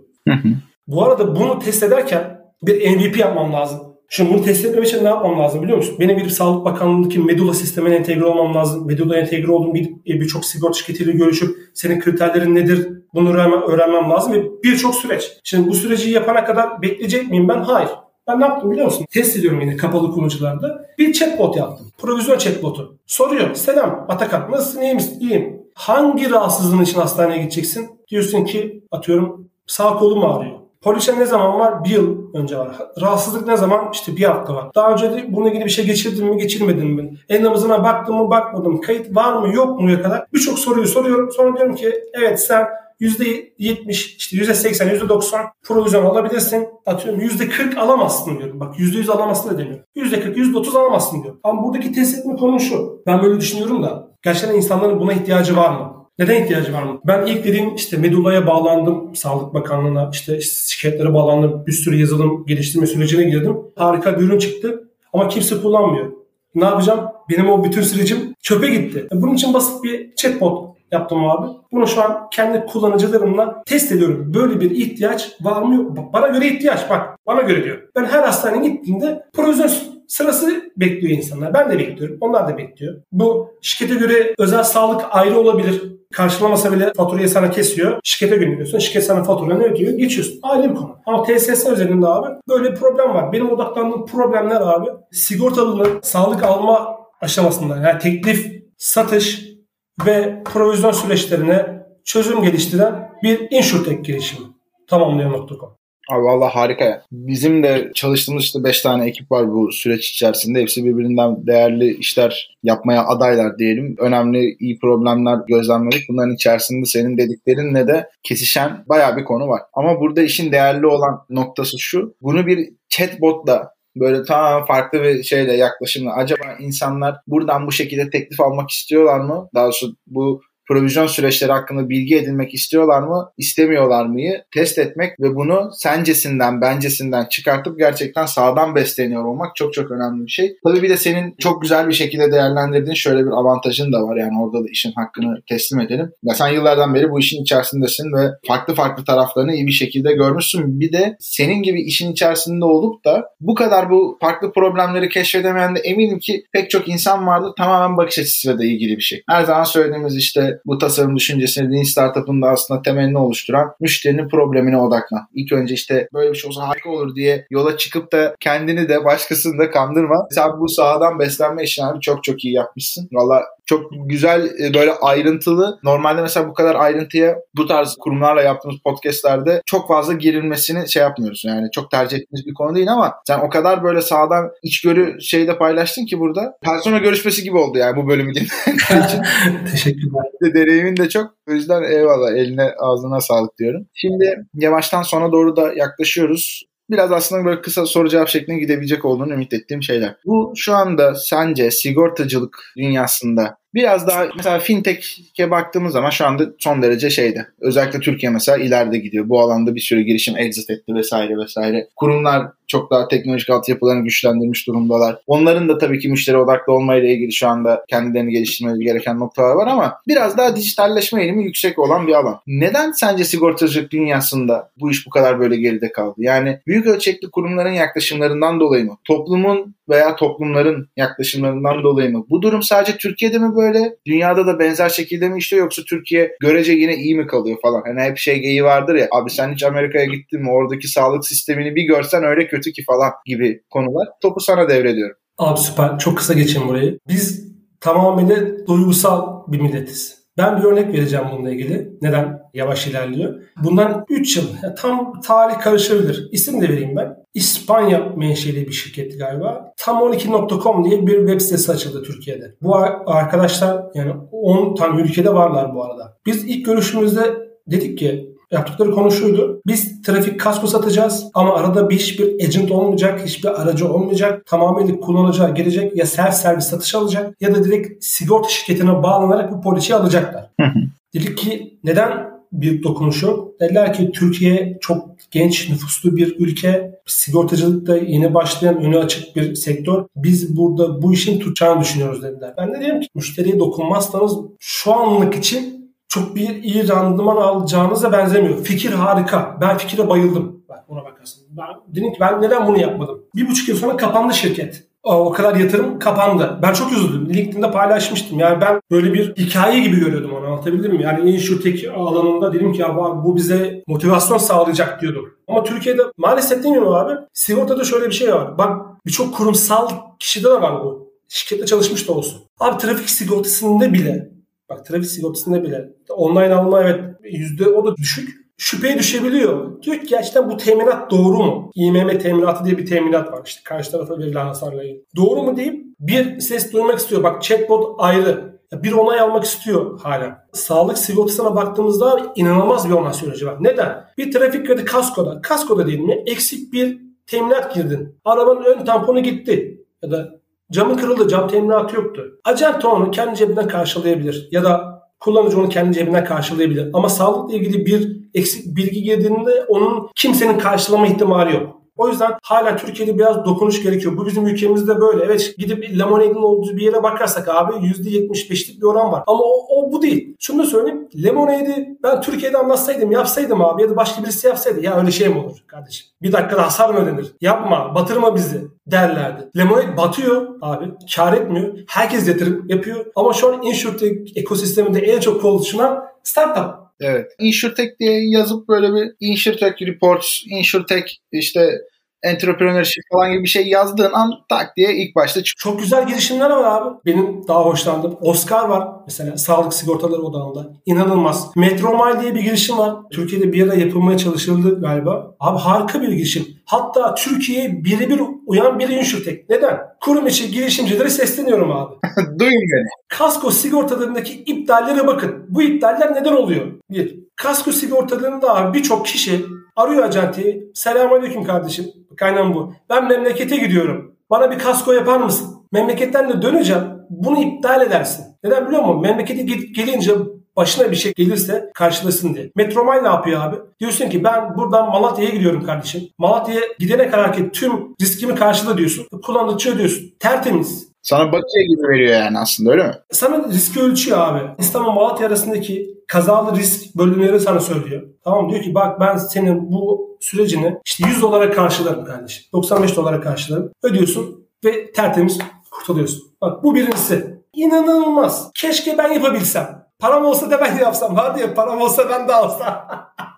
Bu arada bunu test ederken bir MVP yapmam lazım. Şimdi bunu test etmem için ne yapmam lazım biliyor musun? Benim gidip Sağlık Bakanlığı'ndaki Medula sistemine entegre olmam lazım. Medula entegre olduğum e, birçok sigorta şirketiyle görüşüp senin kriterlerin nedir bunu öğrenmem lazım ve birçok süreç. Şimdi bu süreci yapana kadar bekleyecek miyim ben? Hayır. Ben ne yaptım biliyor musun? Test ediyorum yine kapalı kullanıcılarda. Bir chatbot yaptım. Provizyon chatbotu. Soruyor. Selam Atakan nasılsın iyi misin? İyiyim. Hangi rahatsızlığın için hastaneye gideceksin? Diyorsun ki atıyorum sağ kolum ağrıyor. Polise ne zaman var? Bir yıl önce var. Rahatsızlık ne zaman? İşte bir hafta var. Daha önce de bununla ilgili bir şey geçirdim mi, geçirmedim mi? En namazına baktım mı, bakmadım. Kayıt var mı, yok mu kadar? Birçok soruyu soruyorum. Sonra diyorum ki evet sen %70, işte %80, %90 provizyon alabilirsin. Atıyorum %40 alamazsın diyorum. Bak %100 alamazsın da demiyorum. %40, %30 alamazsın diyorum. Ama buradaki test etme konu şu. Ben böyle düşünüyorum da gerçekten insanların buna ihtiyacı var mı? Neden ihtiyacı var mı? Ben ilk dediğim işte Medula'ya bağlandım. Sağlık Bakanlığı'na işte şirketlere bağlandım. Bir sürü yazılım geliştirme sürecine girdim. Harika bir ürün çıktı. Ama kimse kullanmıyor. Ne yapacağım? Benim o bütün sürecim çöpe gitti. Bunun için basit bir chatbot yaptım abi. Bunu şu an kendi kullanıcılarımla test ediyorum. Böyle bir ihtiyaç var mı Bana göre ihtiyaç bak. Bana göre diyor. Ben her hastaneye gittiğimde provizyon sırası bekliyor insanlar. Ben de bekliyorum. Onlar da bekliyor. Bu şirkete göre özel sağlık ayrı olabilir. Karşılamasa bile faturayı sana kesiyor. Şirkete gönderiyorsun. Şirket sana faturanı ödüyor. Geçiyorsun. Ayrı bir konu. Ama TSS özelinde abi böyle bir problem var. Benim odaklandığım problemler abi sigortalının sağlık alma aşamasında yani teklif, satış ve provizyon süreçlerine çözüm geliştiren bir insurtech girişimi. Tamamlayan.com. Abi valla harika ya. Bizim de çalıştığımız işte 5 tane ekip var bu süreç içerisinde. Hepsi birbirinden değerli işler yapmaya adaylar diyelim. Önemli iyi problemler gözlemledik. Bunların içerisinde senin dediklerinle de kesişen baya bir konu var. Ama burada işin değerli olan noktası şu. Bunu bir chatbotla böyle tamamen farklı bir şeyle yaklaşımla acaba insanlar buradan bu şekilde teklif almak istiyorlar mı? Daha doğrusu bu provizyon süreçleri hakkında bilgi edinmek istiyorlar mı, istemiyorlar mıyı test etmek ve bunu sencesinden, bencesinden çıkartıp gerçekten sağdan besleniyor olmak çok çok önemli bir şey. Tabii bir de senin çok güzel bir şekilde değerlendirdiğin şöyle bir avantajın da var. Yani orada da işin hakkını teslim edelim. Ya sen yıllardan beri bu işin içerisindesin ve farklı farklı taraflarını iyi bir şekilde görmüşsün. Bir de senin gibi işin içerisinde olup da bu kadar bu farklı problemleri keşfedemeyen de eminim ki pek çok insan vardır. Tamamen bakış açısıyla da ilgili bir şey. Her zaman söylediğimiz işte bu tasarım düşüncesini Lean Startup'ın da aslında temelini oluşturan müşterinin problemine odaklan. İlk önce işte böyle bir şey olsa harika olur diye yola çıkıp da kendini de başkasını da kandırma. Sen bu sahadan beslenme işini çok çok iyi yapmışsın. Valla çok güzel e, böyle ayrıntılı. Normalde mesela bu kadar ayrıntıya bu tarz kurumlarla yaptığımız podcastlerde çok fazla girilmesini şey yapmıyoruz. Yani çok tercih ettiğimiz bir konu değil ama sen o kadar böyle sağdan içgörü şeyde paylaştın ki burada. Persona görüşmesi gibi oldu yani bu bölümü dinlemek için. Teşekkürler. Deneyimin de çok. O yüzden eyvallah eline ağzına sağlık diyorum. Şimdi yavaştan sona doğru da yaklaşıyoruz biraz aslında böyle kısa soru cevap şeklinde gidebilecek olduğunu ümit ettiğim şeyler. Bu şu anda sence sigortacılık dünyasında Biraz daha mesela fintech'e baktığımız zaman şu anda son derece şeyde. Özellikle Türkiye mesela ileride gidiyor. Bu alanda bir sürü girişim exit etti vesaire vesaire. Kurumlar çok daha teknolojik altyapılarını güçlendirmiş durumdalar. Onların da tabii ki müşteri odaklı olmayla ilgili şu anda kendilerini geliştirmeleri gereken noktalar var ama biraz daha dijitalleşme eğilimi yüksek olan bir alan. Neden sence sigortacılık dünyasında bu iş bu kadar böyle geride kaldı? Yani büyük ölçekli kurumların yaklaşımlarından dolayı mı? Toplumun veya toplumların yaklaşımlarından dolayı mı? Bu durum sadece Türkiye'de mi böyle? Dünyada da benzer şekilde mi işliyor yoksa Türkiye görece yine iyi mi kalıyor falan? Hani hep şey geyi vardır ya abi sen hiç Amerika'ya gittin mi? Oradaki sağlık sistemini bir görsen öyle kötü ki falan gibi konular. Topu sana devrediyorum. Abi süper. Çok kısa geçeyim burayı. Biz tamamıyla duygusal bir milletiz. Ben bir örnek vereceğim bununla ilgili. Neden yavaş ilerliyor? Bundan 3 yıl, tam tarih karışabilir. İsim de vereyim ben. İspanya menşeli bir şirketti galiba. Tam12.com diye bir web sitesi açıldı Türkiye'de. Bu arkadaşlar yani 10 tane ülkede varlar bu arada. Biz ilk görüşümüzde dedik ki yaptıkları konu şuydu. Biz trafik kasko satacağız ama arada bir hiçbir agent olmayacak, hiçbir aracı olmayacak. Tamamıyla kullanıcıya gelecek ya self servis satış alacak ya da direkt sigorta şirketine bağlanarak bu poliçeyi alacaklar. Dedik ki neden bir dokunuş yok? Dediler ki Türkiye çok genç nüfuslu bir ülke. Sigortacılıkta yeni başlayan önü açık bir sektör. Biz burada bu işin tutacağını düşünüyoruz dediler. Ben de dedim ki müşteriye dokunmazsanız şu anlık için çok bir iyi randıman alacağınıza benzemiyor. Fikir harika. Ben fikire bayıldım. Bak ona bakarsın. Ben dedim ki ben neden bunu yapmadım? Bir buçuk yıl sonra kapandı şirket. O kadar yatırım kapandı. Ben çok üzüldüm. LinkedIn'de paylaşmıştım. Yani ben böyle bir hikaye gibi görüyordum onu anlatabildim mi? Yani insurtech alanında dedim ki ya bu bize motivasyon sağlayacak diyordum. Ama Türkiye'de maalesef mi abi? Sigortada şöyle bir şey var. Bak birçok kurumsal kişide de var bu. Şirkette çalışmış da olsun. Abi trafik sigortasında bile Bak trafik sigortasında bile online alma evet yüzde o da düşük. Şüpheye düşebiliyor. Diyor ki gerçekten bu teminat doğru mu? İMM teminatı diye bir teminat var işte karşı tarafa verilen hasarla ilgili. Doğru mu deyip bir ses duymak istiyor. Bak chatbot ayrı. Bir onay almak istiyor hala. Sağlık sigortasına baktığımızda inanılmaz bir onay süreci var. Neden? Bir trafik kredi kaskoda. Kaskoda değil mi? Eksik bir teminat girdin. Arabanın ön tamponu gitti. Ya da Camı kırıldı, cam teminatı yoktu. Acente onu kendi cebinden karşılayabilir ya da kullanıcı onu kendi cebinden karşılayabilir. Ama sağlıkla ilgili bir eksik bilgi girdiğinde onun kimsenin karşılama ihtimali yok. O yüzden hala Türkiye'de biraz dokunuş gerekiyor. Bu bizim ülkemizde böyle. Evet gidip Lemonade'in olduğu bir yere bakarsak abi %75'lik bir oran var. Ama o, o bu değil. Şunu da söyleyeyim. Lemonade'i ben Türkiye'de anlatsaydım, yapsaydım abi ya da başka birisi yapsaydı. Ya öyle şey mi olur kardeşim? Bir dakikada hasar mı ödenir? Yapma, batırma bizi derlerdi. Lemonade batıyor abi. Kar etmiyor. Herkes yatırım yapıyor. Ama şu an InsurTech ekosisteminde en çok konuşulan startup. Evet. InsurTech diye yazıp böyle bir InsurTech Reports, InsurTech işte entrepreneurship falan gibi bir şey yazdığın an tak diye ilk başta çıkıyor. Çok güzel girişimler var abi. Benim daha hoşlandığım. Oscar var mesela sağlık sigortaları odağında. İnanılmaz. Metromile diye bir girişim var. Türkiye'de bir ara yapılmaya çalışıldı galiba. Abi harika bir girişim. Hatta Türkiye'ye birebir uyan bir insurtech. Neden? Kurum içi girişimcilere sesleniyorum abi. Duyun beni. Kasko sigortalarındaki iptallere bakın. Bu iptaller neden oluyor? Bir, kasko sigortalarında abi birçok kişi arıyor ajanteyi. Selamünaleyküm kardeşim. Kaynağım bu. Ben memlekete gidiyorum. Bana bir kasko yapar mısın? Memleketten de döneceğim. Bunu iptal edersin. Neden biliyor musun? Memlekete gelince başına bir şey gelirse karşılasın diye. Metromay ne yapıyor abi? Diyorsun ki ben buradan Malatya'ya gidiyorum kardeşim. Malatya'ya gidene kadar ki tüm riskimi karşıla diyorsun. Kullandıkça ödüyorsun. Tertemiz. Sana bakıya gibi veriyor yani aslında öyle mi? Sana riski ölçüyor abi. İstanbul Malatya arasındaki kazalı risk bölümleri sana söylüyor. Tamam diyor ki bak ben senin bu sürecini işte 100 dolara karşılarım kardeşim. 95 dolara karşılarım. Ödüyorsun ve tertemiz kurtuluyorsun. Bak bu birincisi. İnanılmaz. Keşke ben yapabilsem. Param olsa da ben yapsam. Hadi ya param olsa ben de alsam.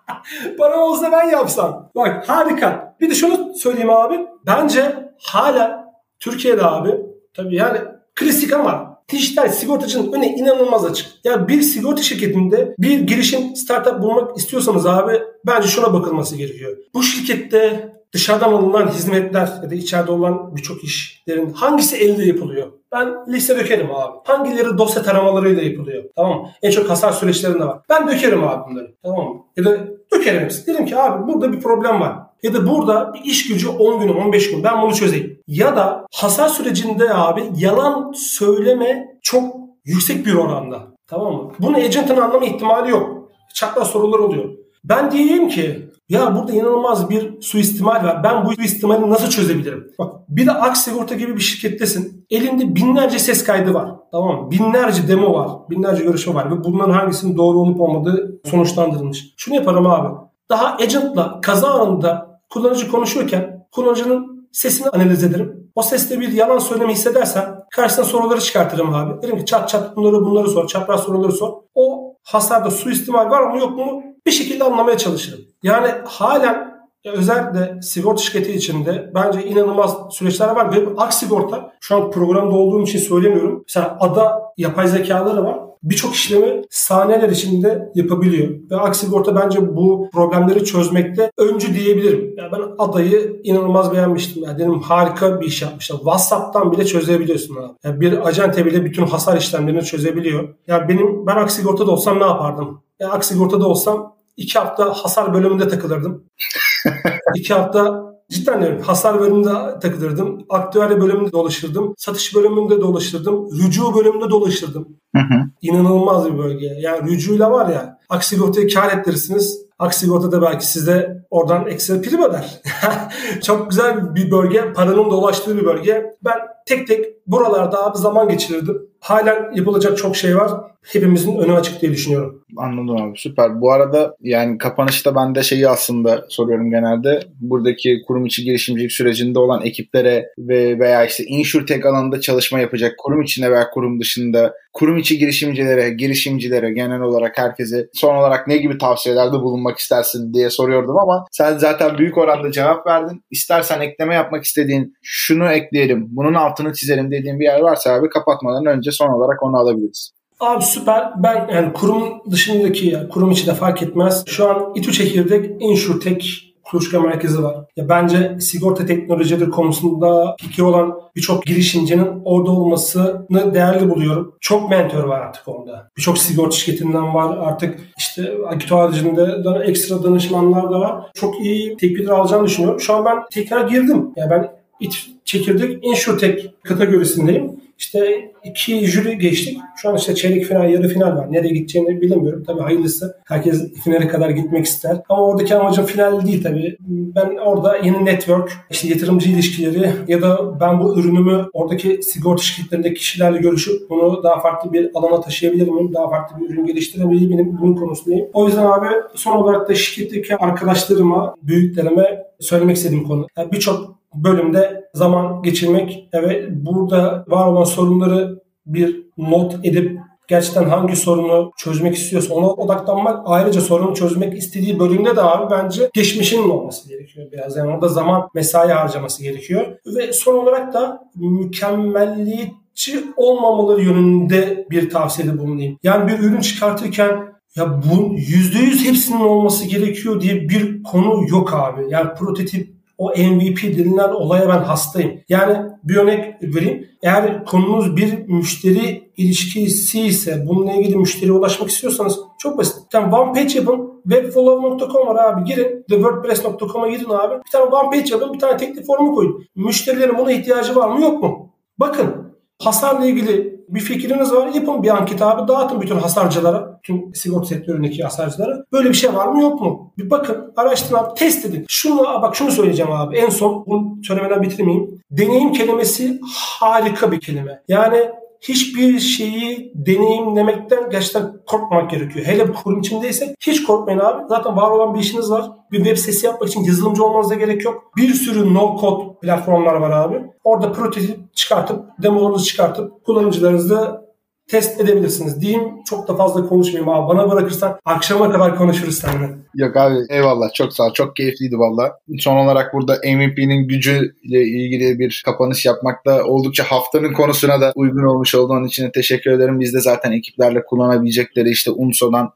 param olsa ben yapsam. Bak harika. Bir de şunu söyleyeyim abi. Bence hala Türkiye'de abi tabii yani klasik ama dijital sigortacının önü inanılmaz açık. Yani bir sigorta şirketinde bir girişim startup bulmak istiyorsanız abi bence şuna bakılması gerekiyor. Bu şirkette dışarıdan alınan hizmetler ya da içeride olan birçok işlerin hangisi elde yapılıyor? Ben liste dökerim abi. Hangileri dosya taramalarıyla yapılıyor? Tamam? En çok hasar süreçlerinde var. Ben dökerim abi bunları. Tamam? Ya da dökerim hepsini. Ki abi burada bir problem var. Ya da burada bir iş gücü 10 gün 15 gün ben bunu çözeyim. Ya da hasar sürecinde abi yalan söyleme çok yüksek bir oranda. Tamam mı? Bunu agent'ın anlama ihtimali yok. Çatla sorular oluyor. Ben diyeyim ki ya burada inanılmaz bir suistimal var. Ben bu suistimali nasıl çözebilirim? Bak bir de Aks Sigorta gibi bir şirkettesin. Elinde binlerce ses kaydı var. Tamam mı? Binlerce demo var. Binlerce görüşme var. Ve bunların hangisinin doğru olup olmadığı sonuçlandırılmış. Şunu yaparım abi. Daha agent'la kaza anında kullanıcı konuşuyorken kullanıcının sesini analiz ederim. O seste bir yalan söylemi hissedersem karşısına soruları çıkartırım abi. Derim ki çat çat bunları bunları sor. Çapraz soruları sor. O hasarda suistimal var mı yok mu bir şekilde anlamaya çalışırım. Yani halen özellikle sigorta şirketi içinde bence inanılmaz süreçler var ve ak sigorta şu an programda olduğum için söylemiyorum. Mesela ada yapay zekaları var birçok işlemi saniyeler içinde yapabiliyor. Ve Aksigorta bence bu problemleri çözmekte öncü diyebilirim. Yani ben adayı inanılmaz beğenmiştim. Yani dedim harika bir iş yapmışlar. WhatsApp'tan bile çözebiliyorsun abi. Yani bir acente bile bütün hasar işlemlerini çözebiliyor. Yani benim ben Aksigorta'da olsam ne yapardım? Yani Aksigorta'da olsam iki hafta hasar bölümünde takılırdım. iki hafta Cidden diyorum hasar bölümünde takılırdım. Aktüel bölümünde dolaşırdım. Satış bölümünde dolaşırdım. Rücu bölümünde dolaşırdım. Hı hı. İnanılmaz bir bölge. Yani rücuyla var ya Aksigorta'yı kar ettirirsiniz. Aksigorta da belki size oradan ekstra prim öder. Çok güzel bir bölge. Paranın dolaştığı bir bölge. Ben tek tek buralarda abi zaman geçirirdim. Halen yapılacak çok şey var. Hepimizin önü açık diye düşünüyorum. Anladım abi süper. Bu arada yani kapanışta ben de şeyi aslında soruyorum genelde. Buradaki kurum içi girişimcilik sürecinde olan ekiplere ve veya işte insurtech alanında çalışma yapacak kurum içinde veya kurum dışında kurum içi girişimcilere, girişimcilere genel olarak herkese son olarak ne gibi tavsiyelerde bulunmak istersin diye soruyordum ama sen zaten büyük oranda cevap verdin. İstersen ekleme yapmak istediğin şunu ekleyelim, bunun altını çizelim dediğin bir yer varsa abi kapatmadan önce son olarak onu alabiliriz. Abi süper. Ben yani kurum dışındaki, yani kurum içi de fark etmez. Şu an İTÜ Çekirdek InsurTech kuluçka merkezi var. Ya bence sigorta teknolojileri konusunda fikri olan birçok girişimcinin orada olmasını değerli buluyorum. Çok mentor var artık orada. Birçok sigorta şirketinden var. Artık işte Akito haricinde ekstra danışmanlar da var. Çok iyi tepkiler alacağını düşünüyorum. Şu an ben tekrar girdim. Ya ben İTÜ Çekirdek InsurTech kategorisindeyim. İşte iki jüri geçtik. Şu an işte çeyrek final, yarı final var. Nereye gideceğini bilemiyorum. Tabii hayırlısı. Herkes finale kadar gitmek ister. Ama oradaki amacım final değil tabii. Ben orada yeni network, işte yatırımcı ilişkileri ya da ben bu ürünümü oradaki sigorta şirketlerindeki kişilerle görüşüp bunu daha farklı bir alana taşıyabilir miyim? Daha farklı bir ürün geliştirebilir miyim? Bunun konusundayım. O yüzden abi son olarak da şirketteki arkadaşlarıma, büyüklerime söylemek istediğim konu. Yani Birçok bölümde zaman geçirmek ve burada var olan sorunları bir not edip gerçekten hangi sorunu çözmek istiyorsa ona odaklanmak ayrıca sorunu çözmek istediği bölümde de abi bence geçmişinin olması gerekiyor biraz. Yani orada zaman mesai harcaması gerekiyor. Ve son olarak da mükemmelliyetçi olmamaları yönünde bir tavsiyede bulunayım. Yani bir ürün çıkartırken ya bu %100 hepsinin olması gerekiyor diye bir konu yok abi. Yani prototip o MVP denilen olaya ben hastayım. Yani bir örnek vereyim. Eğer konunuz bir müşteri ilişkisi ise bununla ilgili müşteriye ulaşmak istiyorsanız çok basit. Bir tane one page yapın. Webfollow.com var abi girin. TheWordPress.com'a girin abi. Bir tane one page yapın. Bir tane teklif formu koyun. Müşterilerin buna ihtiyacı var mı yok mu? Bakın hasarla ilgili bir fikriniz var. Yapın bir anket abi. Dağıtın bütün hasarcılara. Tüm sigorta sektöründeki hasarcılara. Böyle bir şey var mı yok mu? Bir bakın. Araştırın. Test edin. Şunu bak şunu söyleyeceğim abi. En son bunu söylemeden bitirmeyeyim. Deneyim kelimesi harika bir kelime. Yani hiçbir şeyi deneyimlemekten gerçekten korkmamak gerekiyor. Hele bu kurum içindeyse hiç korkmayın abi. Zaten var olan bir işiniz var. Bir web sitesi yapmak için yazılımcı olmanıza gerek yok. Bir sürü no code platformlar var abi. Orada prototip çıkartıp, demolarınızı çıkartıp kullanıcılarınızla test edebilirsiniz diyeyim. Çok da fazla konuşmayayım abi. Bana bırakırsan akşama kadar konuşuruz seninle. Yok abi eyvallah çok sağ ol. Çok keyifliydi valla. Son olarak burada MVP'nin gücüyle ilgili bir kapanış yapmak da oldukça haftanın konusuna da uygun olmuş olduğun için teşekkür ederim. Biz de zaten ekiplerle kullanabilecekleri işte Unso'dan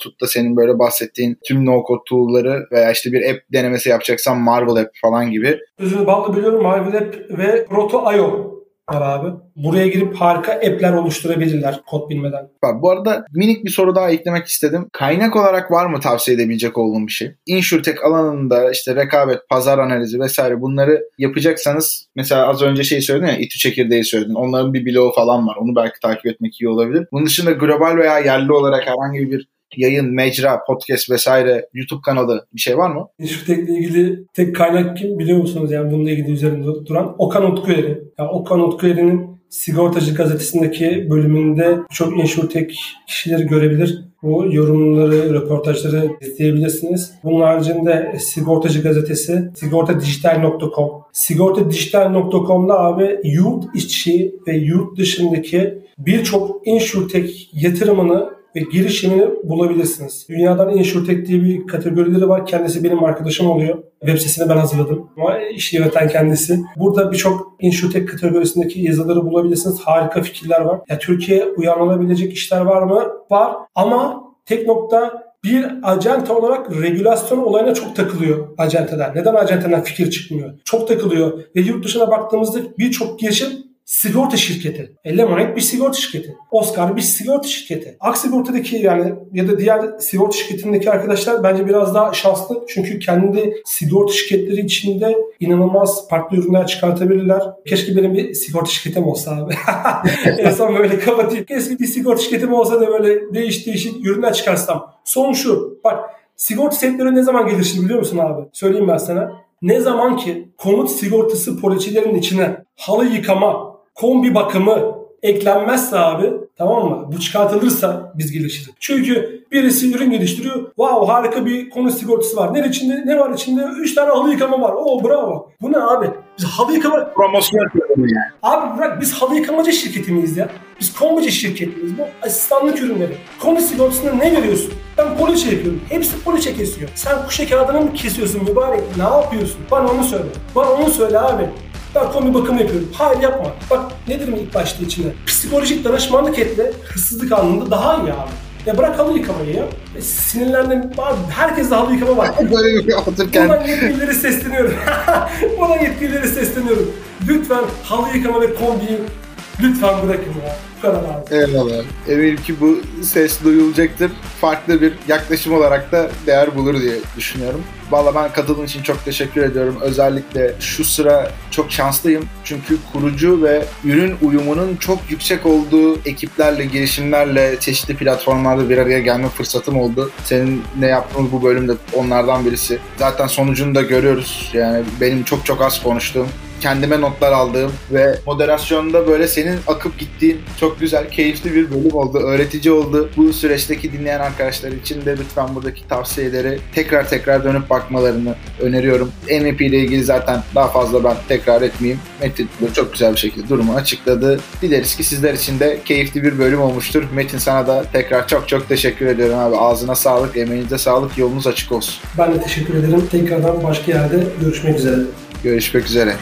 tut da senin böyle bahsettiğin tüm no-code tool'ları veya işte bir app denemesi yapacaksan Marvel App falan gibi. Sözünü bağlı biliyorum Marvel App ve Proto.io abi. Buraya girip harika app'ler oluşturabilirler kod bilmeden. Bak, bu arada minik bir soru daha eklemek istedim. Kaynak olarak var mı tavsiye edebilecek olduğum bir şey? InsurTech alanında işte rekabet, pazar analizi vesaire bunları yapacaksanız mesela az önce şey söyledin ya İTÜ çekirdeği söyledin. Onların bir bloğu falan var. Onu belki takip etmek iyi olabilir. Bunun dışında global veya yerli olarak herhangi bir yayın, mecra, podcast vesaire YouTube kanalı bir şey var mı? İnsurtech'le ilgili tek kaynak kim biliyor musunuz? Yani bununla ilgili üzerinde duran Okan Utkueri. Yani Okan Utkueri'nin Sigortacı gazetesindeki bölümünde çok insurtech kişileri görebilir. Bu yorumları, röportajları izleyebilirsiniz. Bunun haricinde Sigortacı gazetesi sigortadijital.com Sigortadijital.com'da abi yurt içi ve yurt dışındaki birçok insurtech yatırımını ve girişimini bulabilirsiniz. Dünyadan InsurTech diye bir kategorileri var. Kendisi benim arkadaşım oluyor. Web sitesini ben hazırladım. Ama işi yöneten kendisi. Burada birçok InsurTech kategorisindeki yazıları bulabilirsiniz. Harika fikirler var. Ya Türkiye uyarlanabilecek işler var mı? Var. Ama tek nokta bir acente olarak regülasyon olayına çok takılıyor acenteler. Neden acenteden fikir çıkmıyor? Çok takılıyor. Ve yurt dışına baktığımızda birçok girişim sigorta şirketi. Lemonade bir sigorta şirketi. Oscar bir sigorta şirketi. Aksigorta'daki yani ya da diğer sigorta şirketindeki arkadaşlar bence biraz daha şanslı. Çünkü kendi sigorta şirketleri içinde inanılmaz farklı ürünler çıkartabilirler. Keşke benim bir sigorta şirketim olsa abi. en son böyle kapatayım. Keşke bir sigorta şirketim olsa da böyle değiş değişik ürünler çıkarsam. Son şu. Bak sigorta sektörü ne zaman gelişti biliyor musun abi? Söyleyeyim ben sana. Ne zaman ki konut sigortası poliçelerin içine halı yıkama, kombi bakımı eklenmezse abi tamam mı? Bu çıkartılırsa biz gelişiriz. Çünkü birisi ürün geliştiriyor. Wow harika bir konu sigortası var. Ne içinde? Ne var içinde? 3 tane halı yıkama var. Oo bravo. Bu ne abi? Biz halı yıkama... Promosyon yapıyorum yani. Abi bırak biz halı yıkamacı şirketi miyiz ya? Biz kombici şirketiyiz. Bu asistanlık ürünleri. Konu sigortasında ne veriyorsun? Ben poliçe yapıyorum. Hepsi poliçe kesiyor. Sen kuşa kağıdını mı kesiyorsun mübarek? Ne yapıyorsun? Bana onu söyle. Bana onu söyle abi. Ben kombi bakım yapıyorum. Hayır yapma. Bak nedir mi ilk başta içine? Psikolojik danışmanlık etle hırsızlık anında daha iyi abi. Ya bırak halı yıkamayı ya. E, sinirlendim. Abi, herkes de halı yıkama var. Böyle bir otururken. Buna yetkilileri sesleniyorum. Buna yetkilileri sesleniyorum. Lütfen halı yıkama ve kombiyi Lütfen bırakın ya. Bu kadar abi. Eyvallah. Eminim ki bu ses duyulacaktır. Farklı bir yaklaşım olarak da değer bulur diye düşünüyorum. Valla ben katıldığın için çok teşekkür ediyorum. Özellikle şu sıra çok şanslıyım. Çünkü kurucu ve ürün uyumunun çok yüksek olduğu ekiplerle, girişimlerle, çeşitli platformlarda bir araya gelme fırsatım oldu. Senin ne yaptığımız bu bölümde onlardan birisi. Zaten sonucunu da görüyoruz. Yani benim çok çok az konuştuğum kendime notlar aldığım ve moderasyonda böyle senin akıp gittiğin çok güzel, keyifli bir bölüm oldu. Öğretici oldu. Bu süreçteki dinleyen arkadaşlar için de lütfen buradaki tavsiyeleri tekrar tekrar dönüp bakmalarını öneriyorum. MVP ile ilgili zaten daha fazla ben tekrar etmeyeyim. Metin de çok güzel bir şekilde durumu açıkladı. Dileriz ki sizler için de keyifli bir bölüm olmuştur. Metin sana da tekrar çok çok teşekkür ediyorum abi. Ağzına sağlık, emeğinize sağlık, yolunuz açık olsun. Ben de teşekkür ederim. Tekrardan başka yerde görüşmek üzere. Görüşmek üzere.